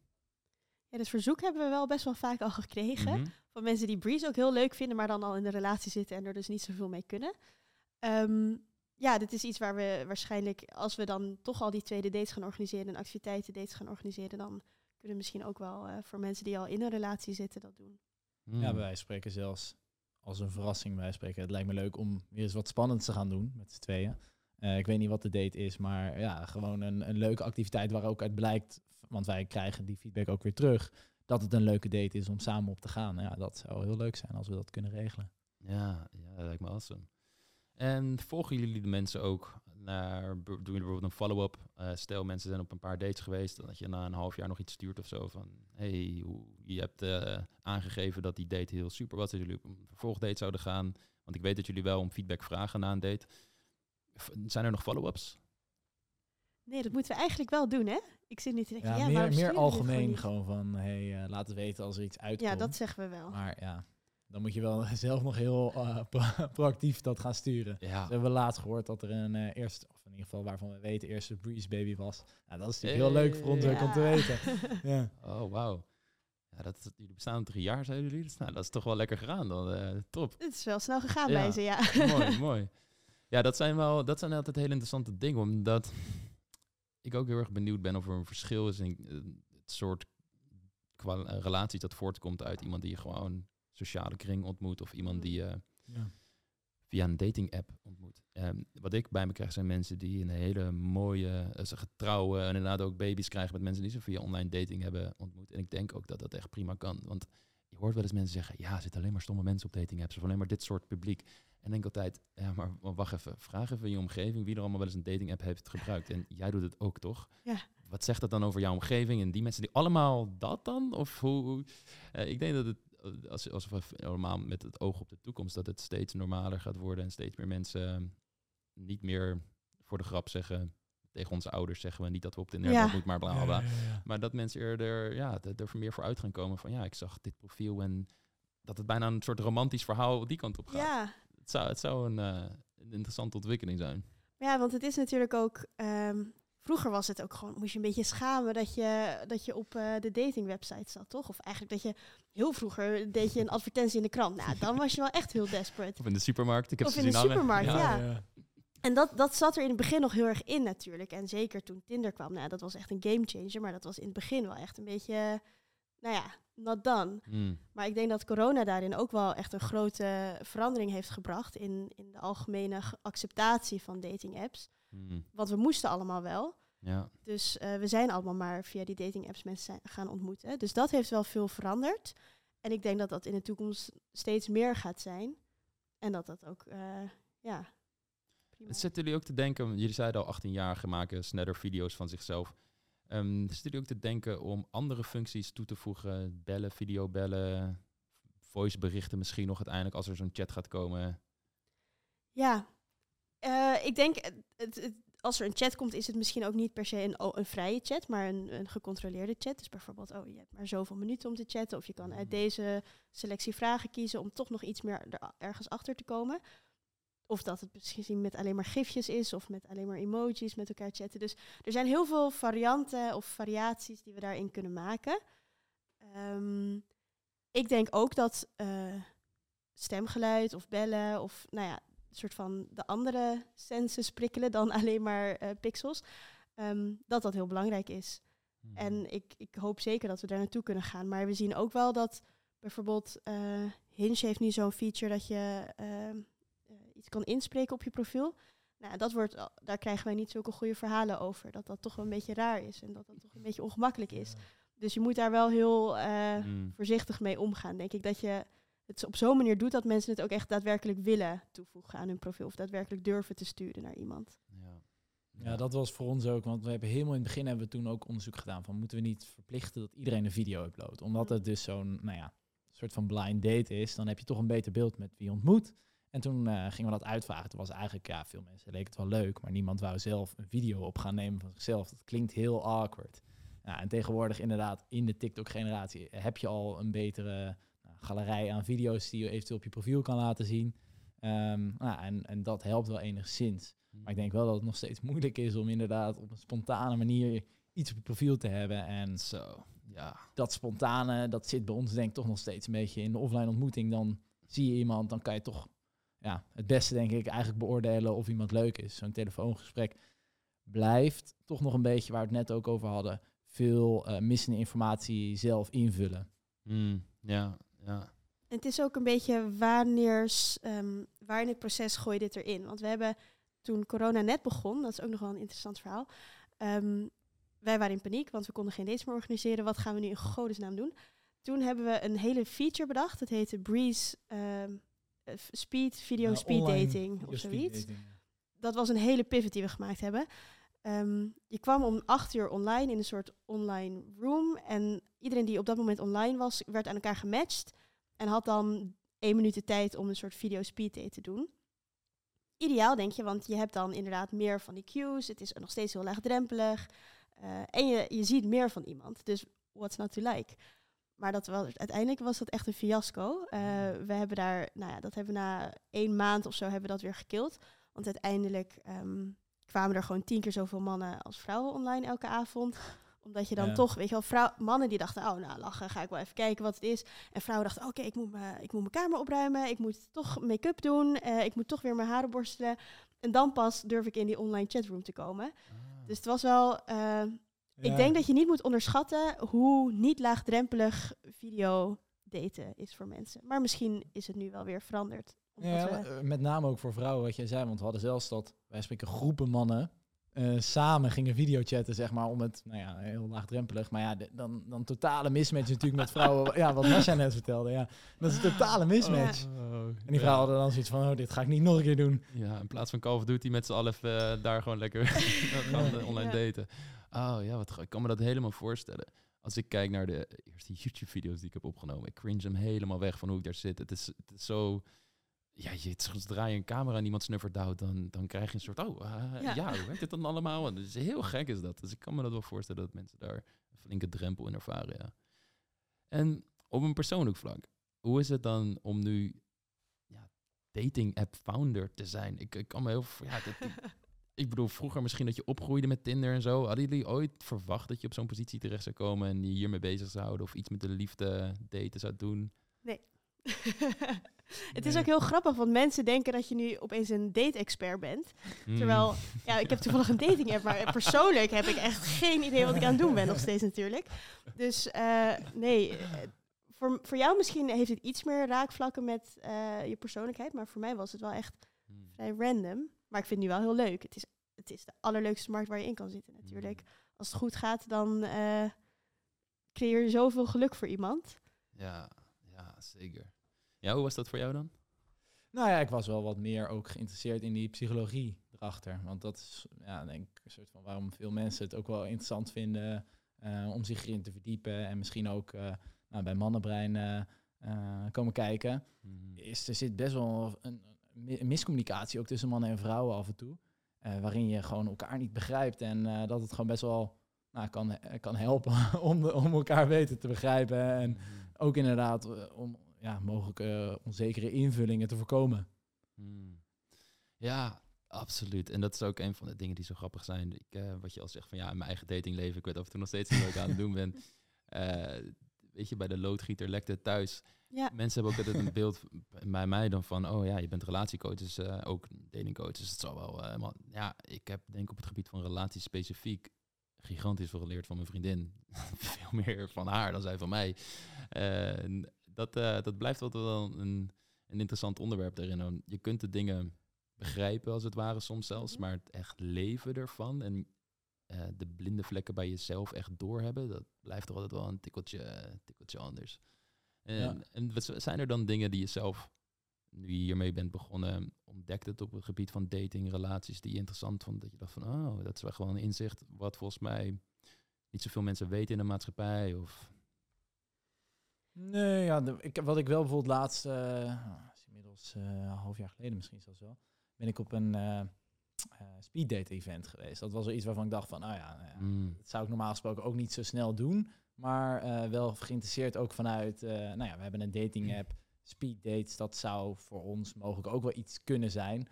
Ja, dus verzoek hebben we wel best wel vaak al gekregen. Mhm. Van mensen die Breeze ook heel leuk vinden, maar dan al in de relatie zitten en er dus niet zoveel mee kunnen. Ehm, ja, dit is iets waar we waarschijnlijk, als we dan toch al die tweede dates gaan organiseren en activiteiten dates gaan organiseren, dan kunnen we misschien ook wel eh, voor mensen die al in een relatie zitten dat doen. Mm. Ja, bij wijze van spreken zelfs als een verrassing bij wijze van spreken. Het lijkt me leuk om weer eens wat spannends te gaan doen met z'n tweeën. Eh, ik weet niet wat de date is, maar ja, gewoon een, een leuke activiteit waar ook uit blijkt, want wij krijgen die feedback ook weer terug, dat het een leuke date is om samen op te gaan. Ja, dat zou heel leuk zijn als we dat kunnen regelen. Ja, ja, dat lijkt me awesome. En volgen jullie de mensen ook naar, doen jullie bijvoorbeeld een follow-up? Eh, stel, mensen zijn op een paar dates geweest, dat je na een half jaar nog iets stuurt of zo van, hey, je hebt eh, aangegeven dat die date heel super was, dat jullie op een vervolgdate zouden gaan. Want ik weet dat jullie wel om feedback vragen na een date. Zijn er nog follow-ups? Nee, dat moeten we eigenlijk wel doen, hè? Ik zit nu te denken, Ja, ja, meer, meer gewoon algemeen niet? gewoon van, hey, eh, laat het weten als er iets uitkomt. Ja, dat zeggen we wel. Maar ja, dan moet je wel zelf nog heel eh, pro- proactief dat gaan sturen. Ja. We hebben laatst gehoord dat er een eh, eerste, of in ieder geval waarvan we weten, eerste Breeze baby was. Nou, dat is natuurlijk heel leuk voor ons ook om te weten. Ja. Oh, wauw. Ja, dat, jullie bestaan drie jaar, zeiden jullie. Dus, nou, dat is toch wel lekker gegaan dan. eh, top. Het is wel snel gegaan Ja. bij ze, ja. mooi, mooi. Ja, dat zijn wel, dat zijn altijd hele interessante dingen, omdat ik ook heel erg benieuwd ben of er een verschil is in eh, het soort eh, relaties dat voortkomt uit iemand die je gewoon sociale kring ontmoet of iemand die je Ja. via een dating app ontmoet. Ehm, wat ik bij me krijg zijn mensen die een hele mooie, uh, ze getrouwen en inderdaad ook baby's krijgen met mensen die ze via online dating hebben ontmoet. En ik denk ook dat dat echt prima kan, want je hoort wel eens mensen zeggen, ja, er zitten alleen maar stomme mensen op dating apps of alleen maar dit soort publiek. En ik denk altijd, ja, maar wacht even, vraag even in je omgeving wie er allemaal wel eens een dating app heeft gebruikt. En jij doet het ook, toch? Ja. Wat zegt dat dan over jouw omgeving en die mensen die allemaal dat dan? Of hoe? eh, ik denk dat het, eh, als, als we normaal met het oog op de toekomst, dat het steeds normaler gaat worden en steeds meer mensen niet meer voor de grap zeggen. Tegen onze ouders zeggen we niet dat we op de internet Ja. moeten, maar bla bla bla. Maar dat mensen eerder ja, er meer voor uit gaan komen van ja, ik zag dit profiel en dat het bijna een soort romantisch verhaal die kant op gaat. Ja, Het zou, het zou een, eh, een interessante ontwikkeling zijn. Ja, want het is natuurlijk ook. ehm, vroeger was het ook gewoon. Moest je een beetje schamen dat je, dat je op eh, de datingwebsite zat, toch? Of eigenlijk dat je. Heel vroeger deed je een advertentie in de krant. Nou, dan was je wel echt heel desperate. Of in de supermarkt. Ik heb Of ze in de supermarkt, ja. ja. En dat, dat zat er in het begin nog heel erg in, natuurlijk. En zeker toen Tinder kwam. Nou, dat was echt een gamechanger. Maar dat was in het begin wel echt een beetje. Nou ja, not done. Hmm. Maar ik denk dat corona daarin ook wel echt een grote verandering heeft gebracht. In, in de algemene ge- acceptatie van dating apps. Hmm. Want we moesten allemaal wel. Ja. Dus eh, we zijn allemaal maar via die dating apps mensen zijn- gaan ontmoeten. Dus dat heeft wel veel veranderd. En ik denk dat dat in de toekomst steeds meer gaat zijn. En dat dat ook, eh, ja. Prima. Zitten jullie ook te denken, jullie zeiden al 18-jarigen maken sneller video's van zichzelf. Ehm zitten jullie ook te denken om andere functies toe te voegen? Bellen, videobellen, voiceberichten misschien nog uiteindelijk als er zo'n chat gaat komen. Ja, Eh, ik denk, het, als er een chat komt, is het misschien ook niet per se een, een vrije chat, maar een, een gecontroleerde chat. Dus bijvoorbeeld, oh, je hebt maar zoveel minuten om te chatten. Of je kan uit Mhm. deze selectie vragen kiezen om toch nog iets meer er, ergens achter te komen. Of dat het misschien met alleen maar gifjes is, of met alleen maar emojis met elkaar chatten. Dus er zijn heel veel varianten of variaties die we daarin kunnen maken. Ehm, ik denk ook dat eh, stemgeluid of bellen of nou ja, een soort van de andere senses prikkelen dan alleen maar eh, pixels. ehm, dat dat heel belangrijk is. Mhm. En ik, ik hoop zeker dat we daar naartoe kunnen gaan. Maar we zien ook wel dat bijvoorbeeld eh, Hinge heeft nu zo'n feature dat je ehm, eh, iets kan inspreken op je profiel. Nou, dat wordt, al- daar krijgen wij niet zulke goede verhalen over. Dat dat toch wel een beetje raar is en dat dat toch een beetje ongemakkelijk is. Dus je moet daar wel heel eh, Mm. voorzichtig mee omgaan, denk ik. Dat je het op zo'n manier doet dat mensen het ook echt daadwerkelijk willen toevoegen aan hun profiel. Of daadwerkelijk durven te sturen naar iemand. Ja. Ja, dat was voor ons ook, want we hebben helemaal in het begin hebben we toen ook onderzoek gedaan van moeten we niet verplichten dat iedereen een video uploadt, omdat Mm. het dus zo'n, nou ja, soort van blind date is, dan heb je toch een beter beeld met wie je ontmoet. En toen eh, gingen we dat uitvragen. Toen was eigenlijk, ja, veel mensen leek het wel leuk, maar niemand wou zelf een video op gaan nemen van zichzelf. Dat klinkt heel awkward. Ja, en tegenwoordig inderdaad, in de TikTok-generatie heb je al een betere nou, galerij aan video's die je eventueel op je profiel kan laten zien. Ehm, nou, en, en dat helpt wel enigszins. Maar ik denk wel dat het nog steeds moeilijk is om inderdaad op een spontane manier iets op je profiel te hebben. En Zo, ja. dat spontane, dat zit bij ons denk ik toch nog steeds een beetje in de offline ontmoeting. Dan zie je iemand, dan kan je toch ja, het beste denk ik eigenlijk beoordelen of iemand leuk is. Zo'n telefoongesprek blijft toch nog een beetje, waar we het net ook over hadden, veel eh, missende informatie zelf invullen. Mm, ja, ja. En het is ook een beetje wanneer, s- ehm, waar in het proces gooi je dit erin. Want we hebben toen corona net begon, dat is ook nog wel een interessant verhaal. ehm, wij waren in paniek, want we konden geen dates meer organiseren. Wat gaan we nu in godesnaam doen? Toen hebben we een hele feature bedacht. Dat heette Breeze ehm, eh, Speed Video Ja, Speed Dating of zoiets. speed dating, ja. dat was een hele pivot die we gemaakt hebben. Ehm, je kwam om acht uur online in een soort online room. En iedereen die op dat moment online was, werd aan elkaar gematcht. En had dan één minuut de tijd om een soort video speed date te doen. Ideaal, denk je, want je hebt dan inderdaad meer van die cues. Het is nog steeds heel laagdrempelig. eh, en je, je ziet meer van iemand. Dus what's not to like? Maar dat was, uiteindelijk was dat echt een fiasco. Eh, we hebben daar, nou ja, dat hebben na één maand of zo hebben we dat weer gekild. Want uiteindelijk ehm, kwamen er gewoon tien keer zoveel mannen als vrouwen online elke avond. Omdat je dan Ja. toch, weet je wel, vrouw, mannen die dachten, oh nou lachen, ga ik wel even kijken wat het is. En vrouwen dachten, oké, ik moet me- ik moet mijn kamer opruimen, ik moet toch make-up doen, eh, ik moet toch weer mijn haren borstelen. En dan pas durf ik in die online chatroom te komen. Dus het was wel, ik denk dat je niet moet onderschatten hoe niet laagdrempelig video daten is voor mensen. Maar misschien is het nu wel weer veranderd. Ja, we- eh, met name ook voor vrouwen, wat jij zei. Want we hadden zelfs dat, wij spreken groepen mannen, eh, samen gingen videochatten, zeg maar, om het, nou ja, heel laagdrempelig. Maar ja, de- dan, dan totale mismatch natuurlijk met vrouwen. ja, wat Masha net vertelde, ja. Dat is een totale mismatch. Oh, En die vrouwen hadden dan zoiets van, oh, dit ga ik niet nog een keer doen. Ja, in plaats van Call of Duty met z'n allen eh, daar gewoon lekker gaan Ja. online Ja. daten. Oh ja, wat ik kan me dat helemaal voorstellen. Als ik kijk naar de eerste YouTube-video's die ik heb opgenomen, ik cringe hem helemaal weg van hoe ik daar zit. Het is, het is zo... Ja, je, zodra je een camera aan iemand snuffert houdt, dan, dan krijg je een soort... Oh, eh, Ja. ja. hoe werkt dit dan allemaal? En het is heel gek is dat. Dus ik kan me dat wel voorstellen dat mensen daar een flinke drempel in ervaren, ja. En op een persoonlijk vlak, hoe is het dan om nu ja, dating app founder te zijn? Ik, ik kan me heel... Ja, dit, ik, bedoel, vroeger misschien dat je opgroeide met Tinder en zo. Hadden jullie ooit verwacht dat je op zo'n positie terecht zou komen en je hiermee bezig zou houden of iets met de liefde daten zou doen? het is Nee. ook heel grappig, want mensen denken dat je nu opeens een date-expert bent. Hmm. Terwijl, ja, ik heb toevallig een dating-app, maar persoonlijk heb ik echt geen idee wat ik aan het doen ben nog steeds natuurlijk. Dus eh, nee, eh, voor, voor jou misschien heeft het iets meer raakvlakken met eh, je persoonlijkheid, maar voor mij was het wel echt Hmm. vrij random. Maar ik vind het nu wel heel leuk. Het is, het is de allerleukste markt waar je in kan zitten natuurlijk. Mm. Als het goed gaat, dan eh, creëer je zoveel geluk voor iemand. Ja, ja, zeker. Ja, hoe was dat voor jou dan? Nou ja, ik was wel wat meer ook geïnteresseerd in die psychologie erachter. Want dat is, ja, denk ik, een soort van waarom veel mensen het ook wel interessant vinden eh, om zich erin te verdiepen. En misschien ook eh, nou, bij Mannenbrein eh, eh, komen kijken. Mhm. Is, er zit best wel een miscommunicatie ook tussen mannen en vrouwen af en toe. eh, waarin je gewoon elkaar niet begrijpt. En eh, dat het gewoon best wel nou, kan, kan helpen om, de- om elkaar beter te begrijpen. En Mhm. ook inderdaad eh, om ja, mogelijke onzekere invullingen te voorkomen. Hmm. Ja, absoluut. En dat is ook een van de dingen die zo grappig zijn. Ik, eh, wat je al zegt van ja, in mijn eigen datingleven, ik weet af en toe nog steeds wat ik aan het doen ben. Weet je, bij de loodgieter lekt het thuis. Ja, Mensen hebben ook altijd een beeld bij mij dan van, oh ja, je bent relatiecoach, dus eh, ook datingcoach. Dus het zal wel, eh, ja, ik heb denk ik op het gebied van relaties specifiek gigantisch veel geleerd van mijn vriendin. veel meer van haar dan zij van mij. En dat, eh, dat blijft altijd wel een, een interessant onderwerp daarin. Je kunt de dingen begrijpen als het ware soms zelfs, Mhm. maar het echt leven ervan en eh, de blinde vlekken bij jezelf echt doorhebben, dat blijft toch altijd wel een tikkeltje, tikkeltje anders. En, Ja. en zijn er dan dingen die je zelf, nu je hiermee bent begonnen, ontdekt het op het gebied van dating, relaties, die je interessant vond? Dat je dacht van, oh, dat is wel gewoon een inzicht wat volgens mij niet zoveel mensen weten in de maatschappij. Of, Nee, ja, de- ik, wat ik wel bijvoorbeeld laatst, eh, is inmiddels eh, een half jaar geleden misschien zelfs wel, ben ik op een eh eh, speeddate event geweest. Dat was wel iets waarvan ik dacht van, nou ja, nou ja, Mm, dat zou ik normaal gesproken ook niet zo snel doen. Maar eh, wel geïnteresseerd ook vanuit, eh, nou ja, we hebben een dating app, speed dates, dat zou voor ons mogelijk ook wel iets kunnen zijn.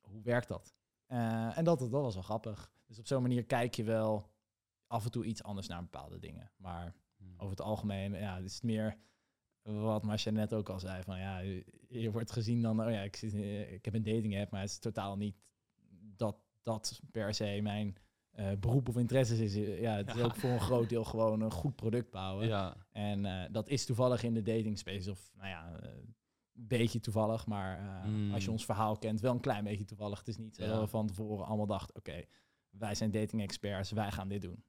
Hoe werkt dat? En dat, dat was wel grappig. Dus op zo'n manier kijk je wel af en toe iets anders naar bepaalde dingen. Maar mm. over het algemeen ja, is het meer wat Marcia net ook al zei. Van, ja, je, wordt gezien dan, oh ja, ik, zit, ik heb een dating app, maar het is totaal niet dat per se mijn eh, beroep of interesses is. Ja, het is Ja. ook voor een groot deel gewoon een goed product bouwen. Ja, En eh, dat is toevallig in de dating space. Of nou ja, eh, een beetje toevallig. Maar eh, Mm. als je ons verhaal kent, wel een klein beetje toevallig. Het is niet zo Ja. dat we van tevoren allemaal dachten, oké, wij zijn dating experts, wij gaan dit doen.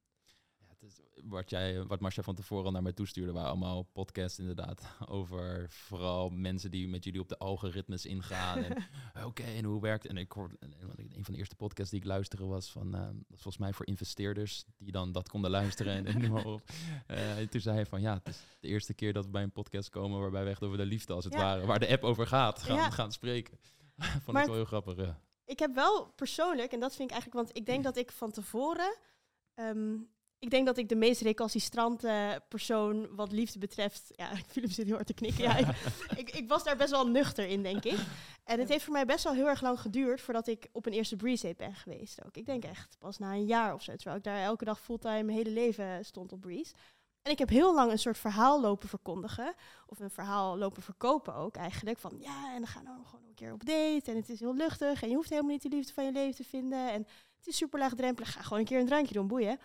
Is, wat, jij, wat Marcia van tevoren al naar mij toestuurde, waren allemaal podcasts inderdaad over vooral mensen die met jullie op de algoritmes ingaan. Oké, en hoe werkt het? En ik hoorde, en- en een van de eerste podcasts die ik luisterde was van, dat was volgens mij voor investeerders die dan dat konden luisteren en, en noem maar op. Eh, en toen zei hij van, ja, het is de eerste keer dat we bij een podcast komen waarbij we echt over de liefde als het Ja. ware, waar de app over gaat, gaan, Ja. gaan spreken. Vond Maar ik wel heel grappig, ja. ik heb wel persoonlijk, en dat vind ik eigenlijk, want ik denk dat ik van tevoren, ehm, ik denk dat ik de meest recalcitrante persoon wat liefde betreft, ja, Philip zit heel hard te knikken, ja, ik, ik, ik was daar best wel nuchter in, denk ik. En het heeft voor mij best wel heel erg lang geduurd voordat ik op een eerste breeze ben geweest ook. Ik denk echt pas na een jaar of zo, terwijl ik daar elke dag fulltime mijn hele leven stond op breeze. En ik heb heel lang een soort verhaal lopen verkondigen. Of een verhaal lopen verkopen ook eigenlijk. Van ja, en dan gaan we gewoon een keer op date. En het is heel luchtig. En je hoeft helemaal niet de liefde van je leven te vinden. En het is super laagdrempelig. Ga gewoon een keer een drankje doen, boeien.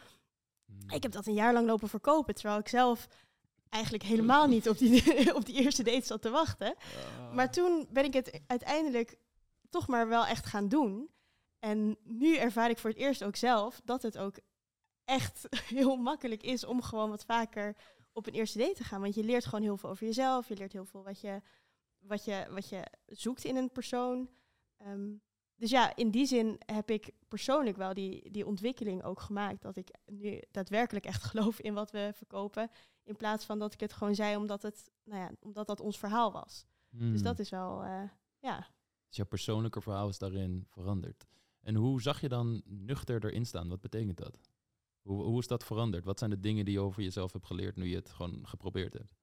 Mm. Ik heb dat een jaar lang lopen verkopen. Terwijl ik zelf eigenlijk helemaal niet op die, op die eerste date zat te wachten. Ah. Maar toen ben ik het uiteindelijk toch maar wel echt gaan doen. En nu ervaar ik voor het eerst ook zelf dat het ook echt heel makkelijk is om gewoon wat vaker op een eerste date te gaan. Want je leert gewoon heel veel over jezelf. Je leert heel veel wat je, wat je, wat je zoekt in een persoon. Ehm, dus ja, in die zin heb ik persoonlijk wel die, die ontwikkeling ook gemaakt. Dat ik nu daadwerkelijk echt geloof in wat we verkopen. In plaats van dat ik het gewoon zei omdat, het, nou ja, omdat dat ons verhaal was. Dus dat is wel, eh, ja. Dus jouw persoonlijke verhaal is daarin veranderd. En hoe zag je dan nuchter erin staan? Wat betekent dat? Hoe, hoe is dat veranderd? Wat zijn de dingen die je over jezelf hebt geleerd nu je het gewoon geprobeerd hebt?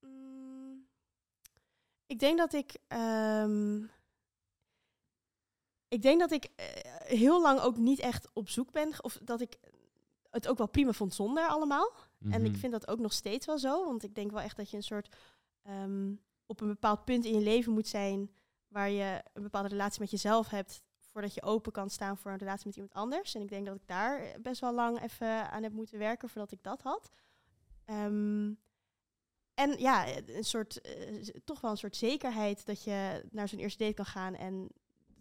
Mm, ik denk dat ik. ehm, ik denk dat ik eh, heel lang ook niet echt op zoek ben. Of dat ik het ook wel prima vond zonder allemaal. En ik Mhm. vind dat ook nog steeds wel zo. Want ik denk wel echt dat je een soort. ehm, op een bepaald punt in je leven moet zijn. waar je een bepaalde relatie met jezelf hebt. voordat je open kan staan voor een relatie met iemand anders. En ik denk dat ik daar best wel lang even aan heb moeten werken voordat ik dat had. Ehm, en ja, een soort, eh, toch wel een soort zekerheid dat je naar zo'n eerste date kan gaan en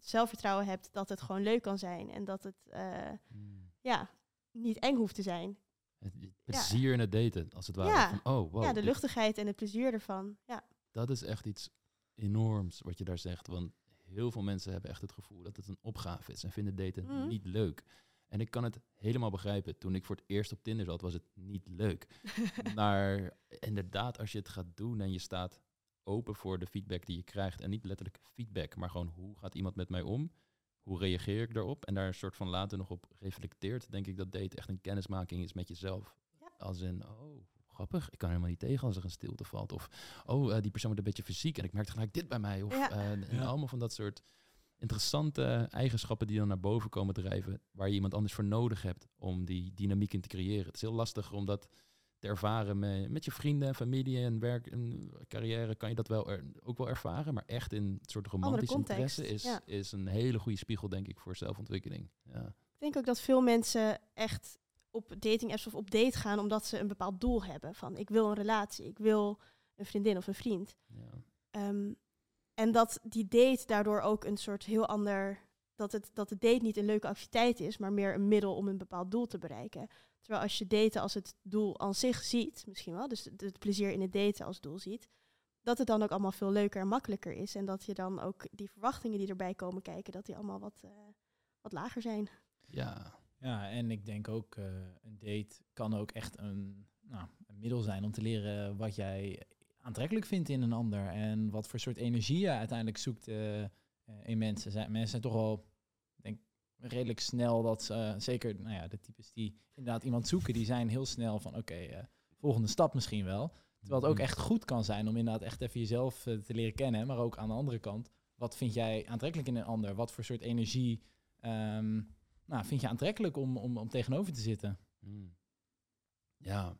zelfvertrouwen hebt dat het gewoon leuk kan zijn en dat het eh, Mm. ja, niet eng hoeft te zijn. Het het plezier in het daten, als het ware. Ja. Van, oh, wow, ja, de luchtigheid en het plezier ervan. Ja, dat is echt iets enorms wat je daar zegt. Want heel veel mensen hebben echt het gevoel dat het een opgave is en vinden daten Mhm. niet leuk. En ik kan het helemaal begrijpen. Toen ik voor het eerst op Tinder zat, was het niet leuk. maar inderdaad, als je het gaat doen en je staat open voor de feedback die je krijgt. En niet letterlijk feedback, maar gewoon hoe gaat iemand met mij om? Hoe reageer ik daarop? En daar een soort van later nog op reflecteert, denk ik dat daten echt een kennismaking is met jezelf. Ja. Als in, oh, grappig, ik kan helemaal niet tegen als er een stilte valt. Of, oh, eh, die persoon wordt een beetje fysiek en ik merk gelijk dit bij mij. Of, Ja. eh, en Ja. allemaal van dat soort interessante eigenschappen die dan naar boven komen drijven, waar je iemand anders voor nodig hebt om die dynamiek in te creëren. Het is heel lastig om dat te ervaren met, met je vrienden en familie en werk en carrière kan je dat wel er, ook wel ervaren, maar echt in een soort romantische context, interesse is, ja. is een hele goede spiegel, denk ik, voor zelfontwikkeling. Ja. Ik denk ook dat veel mensen echt op dating apps of op date gaan omdat ze een bepaald doel hebben. Van ik wil een relatie, ik wil een vriendin of een vriend. Ja. Ehm, en dat die date daardoor ook een soort heel ander. Dat, het, dat de date niet een leuke activiteit is, maar meer een middel om een bepaald doel te bereiken. Terwijl als je daten als het doel aan zich ziet, misschien wel, dus het, het plezier in het daten als doel ziet, dat het dan ook allemaal veel leuker en makkelijker is. En dat je dan ook die verwachtingen die erbij komen kijken, dat die allemaal wat, eh, wat lager zijn. ja, Ja, en ik denk ook, eh, een date kan ook echt een, nou, een middel zijn om te leren wat jij aantrekkelijk vindt in een ander. En wat voor soort energie je uiteindelijk zoekt eh, in mensen. Zijn, mensen zijn toch wel, denk redelijk snel dat ze, zeker nou ja, de types die inderdaad iemand zoeken, die zijn heel snel van oké, eh, volgende stap misschien wel. Terwijl het ook Mhm. echt goed kan zijn om inderdaad echt even jezelf eh, te leren kennen. Maar ook aan de andere kant, wat vind jij aantrekkelijk in een ander? Wat voor soort energie ehm, nou, vind je aantrekkelijk om, om, om tegenover te zitten? Hmm. Ja,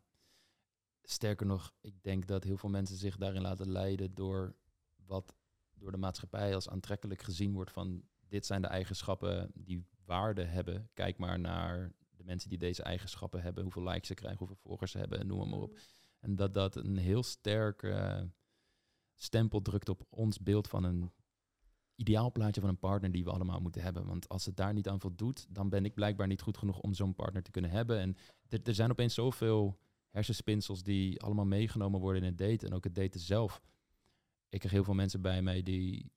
sterker nog, ik denk dat heel veel mensen zich daarin laten leiden door wat door de maatschappij als aantrekkelijk gezien wordt van dit zijn de eigenschappen die waarde hebben. Kijk maar naar de mensen die deze eigenschappen hebben, hoeveel likes ze krijgen, hoeveel volgers ze hebben en noem maar op. En dat dat een heel sterk eh, stempel drukt op ons beeld van een ideaalplaatje van een partner die we allemaal moeten hebben. Want als het daar niet aan voldoet, dan ben ik blijkbaar niet goed genoeg om zo'n partner te kunnen hebben. En er, er zijn opeens zoveel hersenspinsels die allemaal meegenomen worden in het daten. En ook het daten zelf. Ik krijg heel veel mensen bij mij die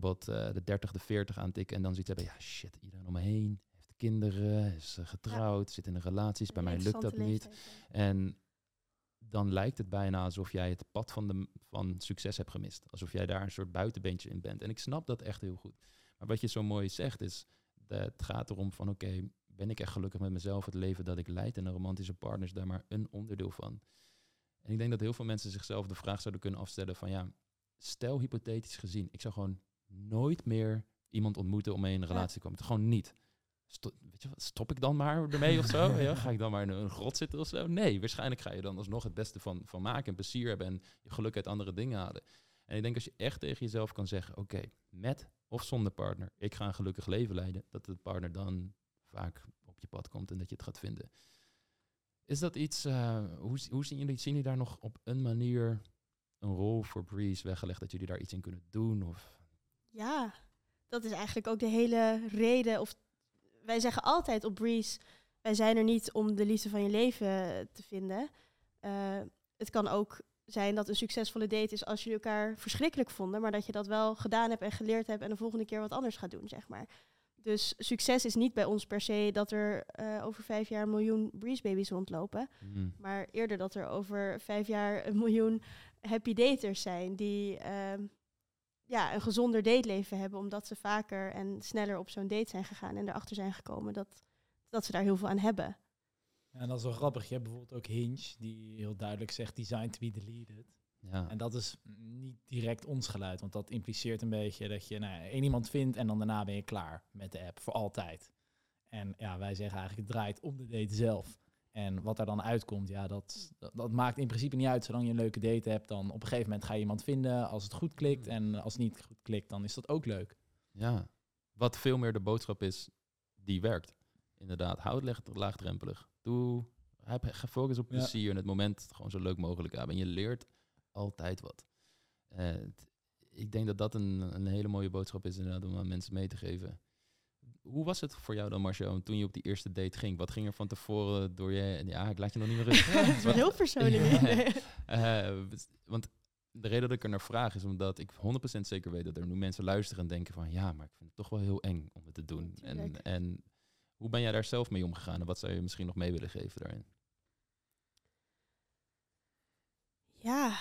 bijvoorbeeld eh, de 30, de 40 aantikken en dan zoiets hebben. Ja, shit, iedereen om me heen heeft kinderen, is eh, getrouwd, zit in een relatie. Bij mij lukt dat niet. En dan lijkt het bijna alsof jij het pad van, de, van succes hebt gemist. Alsof jij daar een soort buitenbeentje in bent. En ik snap dat echt heel goed. Maar wat je zo mooi zegt is, dat het gaat erom van oké, ben ik echt gelukkig met mezelf, het leven dat ik leid en een romantische partner is daar maar een onderdeel van. En ik denk dat heel veel mensen zichzelf de vraag zouden kunnen afstellen van ja, stel hypothetisch gezien, ik zou gewoon nooit meer iemand ontmoeten om mee in een relatie te komen. Gewoon niet. Sto- weet je wat, stop ik dan maar ermee of zo? Ja, ga ik dan maar in een grot zitten of zo? Nee, waarschijnlijk ga je dan alsnog het beste van, van maken en plezier hebben en je geluk uit andere dingen halen. En ik denk als je echt tegen jezelf kan zeggen, oké, met of zonder partner, ik ga een gelukkig leven leiden, dat de partner dan vaak op je pad komt en dat je het gaat vinden. Is dat iets, eh, hoe, hoe zien jullie, zien jullie daar nog op een manier een rol voor Breeze weggelegd, dat jullie daar iets in kunnen doen? Of, Ja, dat is eigenlijk ook de hele reden. Of wij zeggen altijd op Breeze, wij zijn er niet om de liefde van je leven te vinden. Eh, het kan ook zijn dat een succesvolle date is als jullie elkaar verschrikkelijk vonden, maar dat je dat wel gedaan hebt en geleerd hebt en de volgende keer wat anders gaat doen, zeg maar. Dus succes is niet bij ons per se dat er eh, over vijf jaar een miljoen Breeze babies rondlopen. Hmm. Maar eerder dat er over vijf jaar een miljoen happy daters zijn die ehm, ja, een gezonder dateleven hebben, omdat ze vaker en sneller op zo'n date zijn gegaan en erachter zijn gekomen dat, dat ze daar heel veel aan hebben. Ja, en dat is wel grappig. Je hebt bijvoorbeeld ook Hinge, die heel duidelijk zegt designed to be deleted. Ja. En dat is niet direct ons geluid, want dat impliceert een beetje dat je nou, één iemand vindt en dan daarna ben je klaar met de app voor altijd. En ja, wij zeggen eigenlijk het draait om de date zelf. En wat er dan uitkomt, ja, dat, dat, dat maakt in principe niet uit. Zolang je een leuke date hebt, dan op een gegeven moment ga je iemand vinden als het goed klikt. En als het niet goed klikt, dan is dat ook leuk. Ja, wat veel meer de boodschap is die werkt. Inderdaad, houd leg- laagdrempelig. Doe, heb, ga focus op Ja. plezier in het moment gewoon zo leuk mogelijk hebben. En je leert altijd wat. Eh, het- ik denk dat dat een, een hele mooie boodschap is inderdaad om aan mensen mee te geven. Hoe was het voor jou dan, Marcio, toen je op die eerste date ging? Wat ging er van tevoren door je... Ja, ik laat je nog niet meer rustig. Het is wel heel persoonlijk. Ja. Eh, want de reden dat ik er naar vraag is omdat ik 100% zeker weet dat er nu mensen luisteren en denken van... Ja, maar ik vind het toch wel heel eng om het te doen. En, en hoe ben jij daar zelf mee omgegaan? En wat zou je misschien nog mee willen geven daarin? Ja.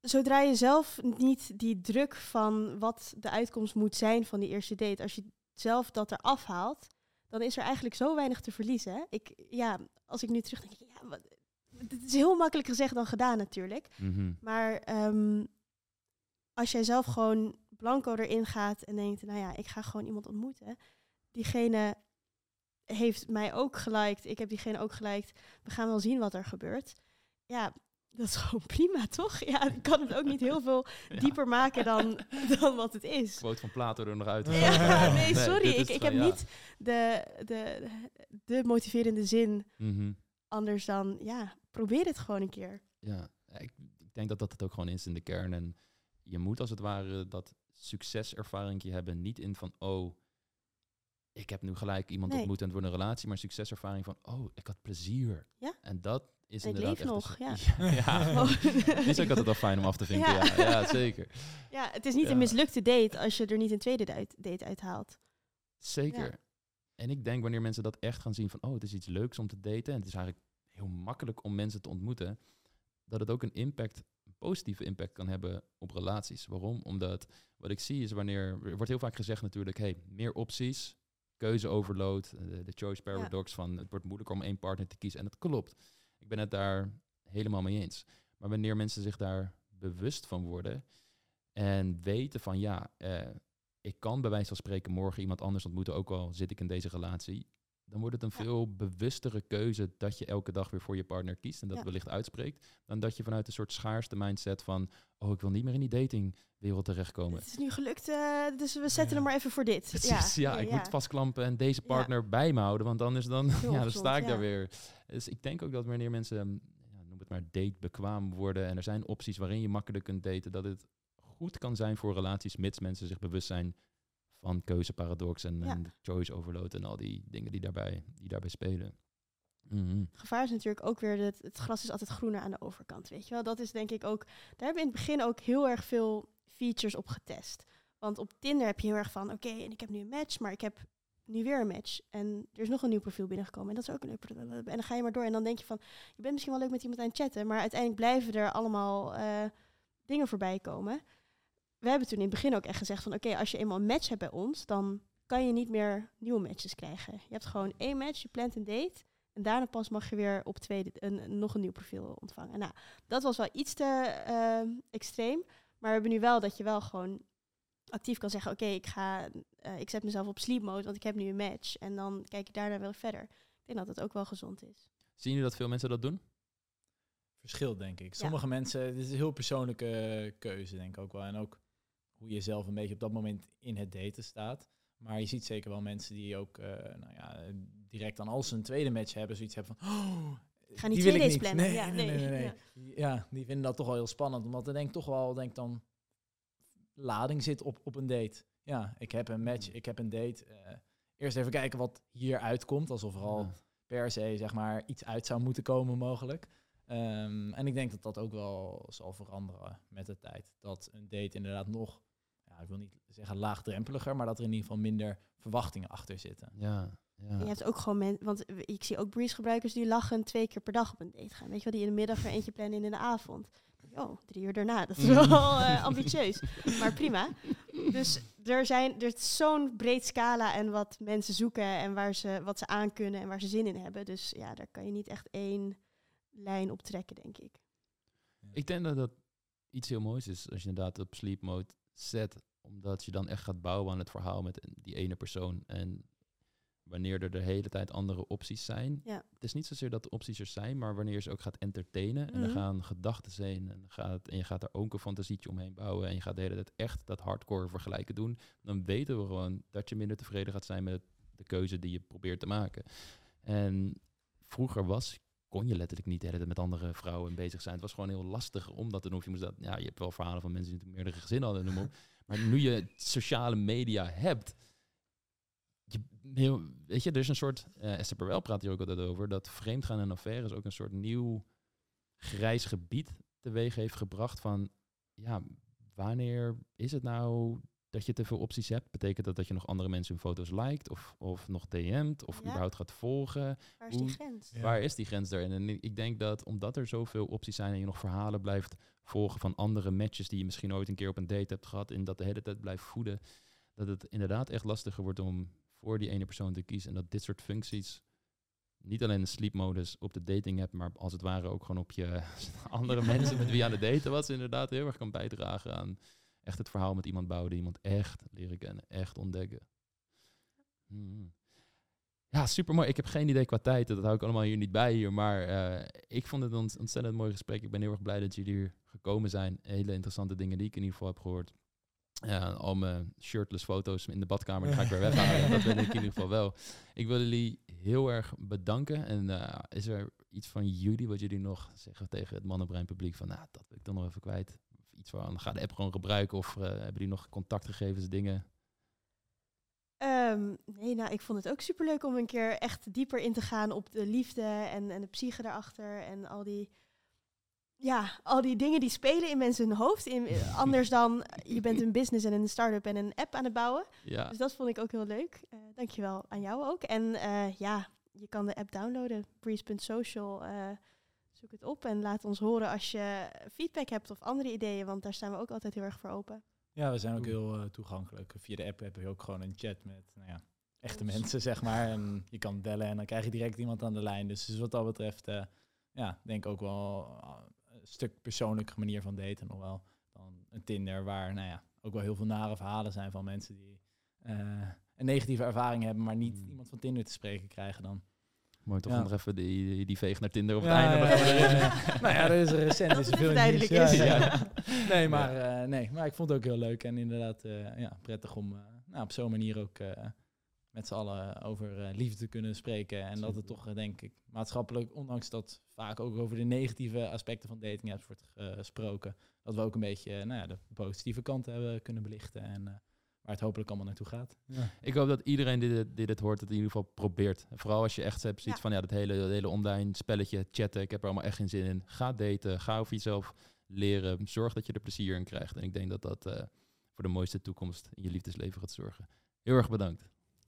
Zodra je zelf niet die druk van wat de uitkomst moet zijn van die eerste date, als je zelf dat eraf haalt, dan is er eigenlijk zo weinig te verliezen. hè. Ik, ja, als ik nu terugdenk, ja, wat, het is heel makkelijk gezegd dan gedaan natuurlijk. Mhm. Maar ehm, als jij zelf gewoon blanco erin gaat en denkt, nou ja, ik ga gewoon iemand ontmoeten. Diegene heeft mij ook geliked, ik heb diegene ook geliked. We gaan wel zien wat er gebeurt. Ja, dat is gewoon prima, toch? Ja, ik kan het ook niet heel veel Ja. dieper maken dan, dan wat het is. Quote van Plato er nog uit. Ja, nee, sorry. ik, ik heb ja. niet de, de, de motiverende zin Mhm. anders dan, ja, probeer het gewoon een keer. Ja, ik, ik denk dat dat het ook gewoon is in de kern. En je moet als het ware dat succeservaring hebben. Niet in van, oh, ik heb nu gelijk iemand Nee. ontmoet en het wordt een relatie. Maar succeservaring van, oh, ik had plezier. Ja. En dat is Ik inderdaad leef echt een nog, ja. ja. Is ook altijd wel fijn om af te vinken. Ja, Ja. ja, zeker. Ja, het is niet Ja. een mislukte date als je er niet een tweede date, uithaalt. Zeker. Ja. En ik denk wanneer mensen dat echt gaan zien van, oh, het is iets leuks om te daten. En het is eigenlijk heel makkelijk om mensen te ontmoeten. Dat het ook een impact, een positieve impact kan hebben op relaties. Waarom? Omdat wat ik zie is wanneer, er wordt heel vaak gezegd natuurlijk, hey, meer opties, keuzeoverload, eh, de, de choice paradox van het wordt moeilijker om één partner te kiezen. En dat klopt. Ik ben het daar helemaal mee eens. Maar wanneer mensen zich daar bewust van worden en weten van ja, eh, ik kan bij wijze van spreken morgen iemand anders ontmoeten, ook al zit ik in deze relatie. Dan wordt het een Ja. veel bewustere keuze dat je elke dag weer voor je partner kiest en dat Ja. wellicht uitspreekt. Dan dat je vanuit een soort schaarste mindset van, oh, ik wil niet meer in die datingwereld terechtkomen. Het is nu gelukt, eh, dus we zetten hem maar even voor dit. Precies, ja, ik moet vastklampen en deze partner bij me houden, want anders dan, Heel ja, dan sta ik daar weer. Dus ik denk ook dat wanneer mensen, ja, noem het maar date bekwaam worden en er zijn opties waarin je makkelijk kunt daten, dat het goed kan zijn voor relaties, mits mensen zich bewust zijn van keuzeparadox en, Ja. en choice overload en al die dingen die daarbij, die daarbij spelen. Mhm. Het gevaar is natuurlijk ook weer dat het gras is altijd groener aan de overkant, weet je wel. Dat is denk ik ook, daar hebben we in het begin ook heel erg veel features op getest. Want op Tinder heb je heel erg van, oké, en ik heb nu een match, maar ik heb nu weer een match. En er is nog een nieuw profiel binnengekomen en dat is ook een leuk. En dan ga je maar door en dan denk je van, je bent misschien wel leuk met iemand aan het chatten, maar uiteindelijk blijven er allemaal eh, dingen voorbij komen. We hebben toen in het begin ook echt gezegd van, oké, als je eenmaal een match hebt bij ons, dan kan je niet meer nieuwe matches krijgen. Je hebt gewoon één match, je plant een date. En daarna pas mag je weer op tweede een, een- nog een nieuw profiel ontvangen. Nou, dat was wel iets te eh, extreem. Maar we hebben nu wel dat je wel gewoon actief kan zeggen... oké, ik ga, eh, ik zet mezelf op sleep mode, want ik heb nu een match. En dan kijk ik daarna wel verder. Ik denk dat het ook wel gezond is. Zien jullie dat veel mensen dat doen? Verschilt, denk ik. Sommige mensen, het is een heel persoonlijke keuze, denk ik ook wel. En ook hoe je zelf een beetje op dat moment in het daten staat. Maar je ziet zeker wel mensen die ook, eh, nou ja, direct dan als ze een tweede match hebben, zoiets hebben van, oh, ga niet twee dates plannen. Nee, Ja, nee, nee, nee, nee, nee. ja. Ja. die vinden dat toch wel heel spannend, omdat er denk toch wel, denk dan, lading zit op, op een date. Ja, ik heb een match, ik heb een date. eh, eerst even kijken wat hier uitkomt, alsof er al Ja. per se zeg maar iets uit zou moeten komen mogelijk. Ehm, en ik denk dat dat ook wel zal veranderen met de tijd. Dat een date inderdaad nog, ja, ik wil niet zeggen laagdrempeliger, maar dat er in ieder geval minder verwachtingen achter zitten. Ja, ja. Je hebt ook gewoon mensen, want w- ik zie ook Breeze gebruikers die lachen twee keer per dag op een date gaan. Weet je wel, die in de middag er eentje plannen en in de avond. Oh, drie uur daarna. Dat is wel eh, ambitieus. Maar prima. Dus er, zijn, er is zo'n breed scala en wat mensen zoeken en waar ze, wat ze aan kunnen en waar ze zin in hebben. Dus ja, daar kan je niet echt één lijn op trekken, denk ik. Ik denk dat dat iets heel moois is als je inderdaad op sleep mode zet. Omdat je dan echt gaat bouwen aan het verhaal met die ene persoon. En wanneer er de hele tijd andere opties zijn. Ja. Het is niet zozeer dat de opties er zijn, maar wanneer je ze ook gaat entertainen. En er Mhm. gaan gedachten zijn. En, gaat, en je gaat er ook een fantasietje omheen bouwen. En je gaat de hele tijd echt dat hardcore vergelijken doen. Dan weten we gewoon dat je minder tevreden gaat zijn met de keuze die je probeert te maken. En vroeger was kon je letterlijk niet de hele tijd met andere vrouwen bezig zijn. Het was gewoon heel lastig om dat te doen. Je moest dat, ja, je hebt wel verhalen van mensen die meerdere gezinnen hadden, noem op. Maar nu je sociale media hebt, je, heel, weet je, er is een soort, uh, Esther Perwel praat hier ook altijd over, dat vreemdgaan en affaires ook een soort nieuw grijs gebied teweeg heeft gebracht van, ja, wanneer is het nou dat je te veel opties hebt? Betekent dat dat je nog andere mensen hun foto's liked of, of nog DM't of überhaupt gaat volgen? Waar is die grens? Waar is die grens daarin? En ik denk dat omdat er zoveel opties zijn en je nog verhalen blijft volgen van andere matches die je misschien ooit een keer op een date hebt gehad en dat de hele tijd blijft voeden, dat het inderdaad echt lastiger wordt om voor die ene persoon te kiezen. En dat dit soort functies niet alleen de sleepmodus op de dating app, maar als het ware ook gewoon op je andere mensen met wie je aan het daten was, inderdaad heel erg kan bijdragen aan echt het verhaal met iemand bouwen, iemand echt leren kennen, echt ontdekken. Hmm. Ja, super mooi. Ik heb geen idee qua tijd, dat hou ik allemaal hier niet bij hier, maar uh, ik vond het een ontzettend mooi gesprek. Ik ben heel erg blij dat jullie hier gekomen zijn. Hele interessante dingen die ik in ieder geval heb gehoord. Ja, al mijn shirtless foto's in de badkamer die ga ik weer weghalen. dat weet ik in ieder geval wel. Ik wil jullie heel erg bedanken. En uh, is er iets van jullie wat jullie nog zeggen tegen het mannenbrein publiek? Van nou, dat wil ik dan nog even kwijt. Iets van, ga de app gewoon gebruiken. Of uh, hebben die nog contactgegevens, dingen? Um, nee, nou, ik vond het ook superleuk om een keer echt dieper in te gaan op de liefde en, en de psyche daarachter. En al die ja, al die dingen die spelen in mensen hun hoofd. In, anders dan je bent een business en een start-up en een app aan het bouwen. Ja. Dus dat vond ik ook heel leuk. Uh, dankjewel aan jou ook. En ja, je kan de app downloaden, breeze.social. Uh, zoek het op en laat ons horen als je feedback hebt of andere ideeën, want daar staan we ook altijd heel erg voor open. Ja, we zijn ook heel toegankelijk. Via de app heb je ook gewoon een chat met nou ja, echte mensen, zeg maar. En je kan bellen en dan krijg je direct iemand aan de lijn. Dus, dus wat dat betreft, ja, denk ook wel stuk persoonlijke manier van daten nog wel dan een Tinder, waar nou ja, ook wel heel veel nare verhalen zijn van mensen die uh, een negatieve ervaring hebben, maar niet mm. iemand van Tinder te spreken krijgen dan. Mooi toch ja. nog even die, die, die veeg naar Tinder op ja, het einde. Ja, ja, nou ja, dat is recent. is veel duidelijk is. Nee, maar, uh, nee, maar ik vond het ook heel leuk en inderdaad uh, ja, prettig om nou, op zo'n manier ook met z'n allen over uh, liefde te kunnen spreken. En dat het toch, denk ik, maatschappelijk, ondanks dat vaak ook over de negatieve aspecten van dating apps wordt gesproken, dat we ook een beetje nou ja, de positieve kant hebben kunnen belichten. En uh, het hopelijk allemaal naartoe gaat. Ja. Ik hoop dat iedereen die dit, die dit hoort, het in ieder geval probeert. Vooral als je echt hebt zoiets ja. van, ja, dat hele, dat hele online spelletje, chatten, ik heb er allemaal echt geen zin in. Ga daten, ga over jezelf leren, zorg dat je er plezier in krijgt. En ik denk dat dat voor de mooiste toekomst in je liefdesleven gaat zorgen. Heel erg bedankt.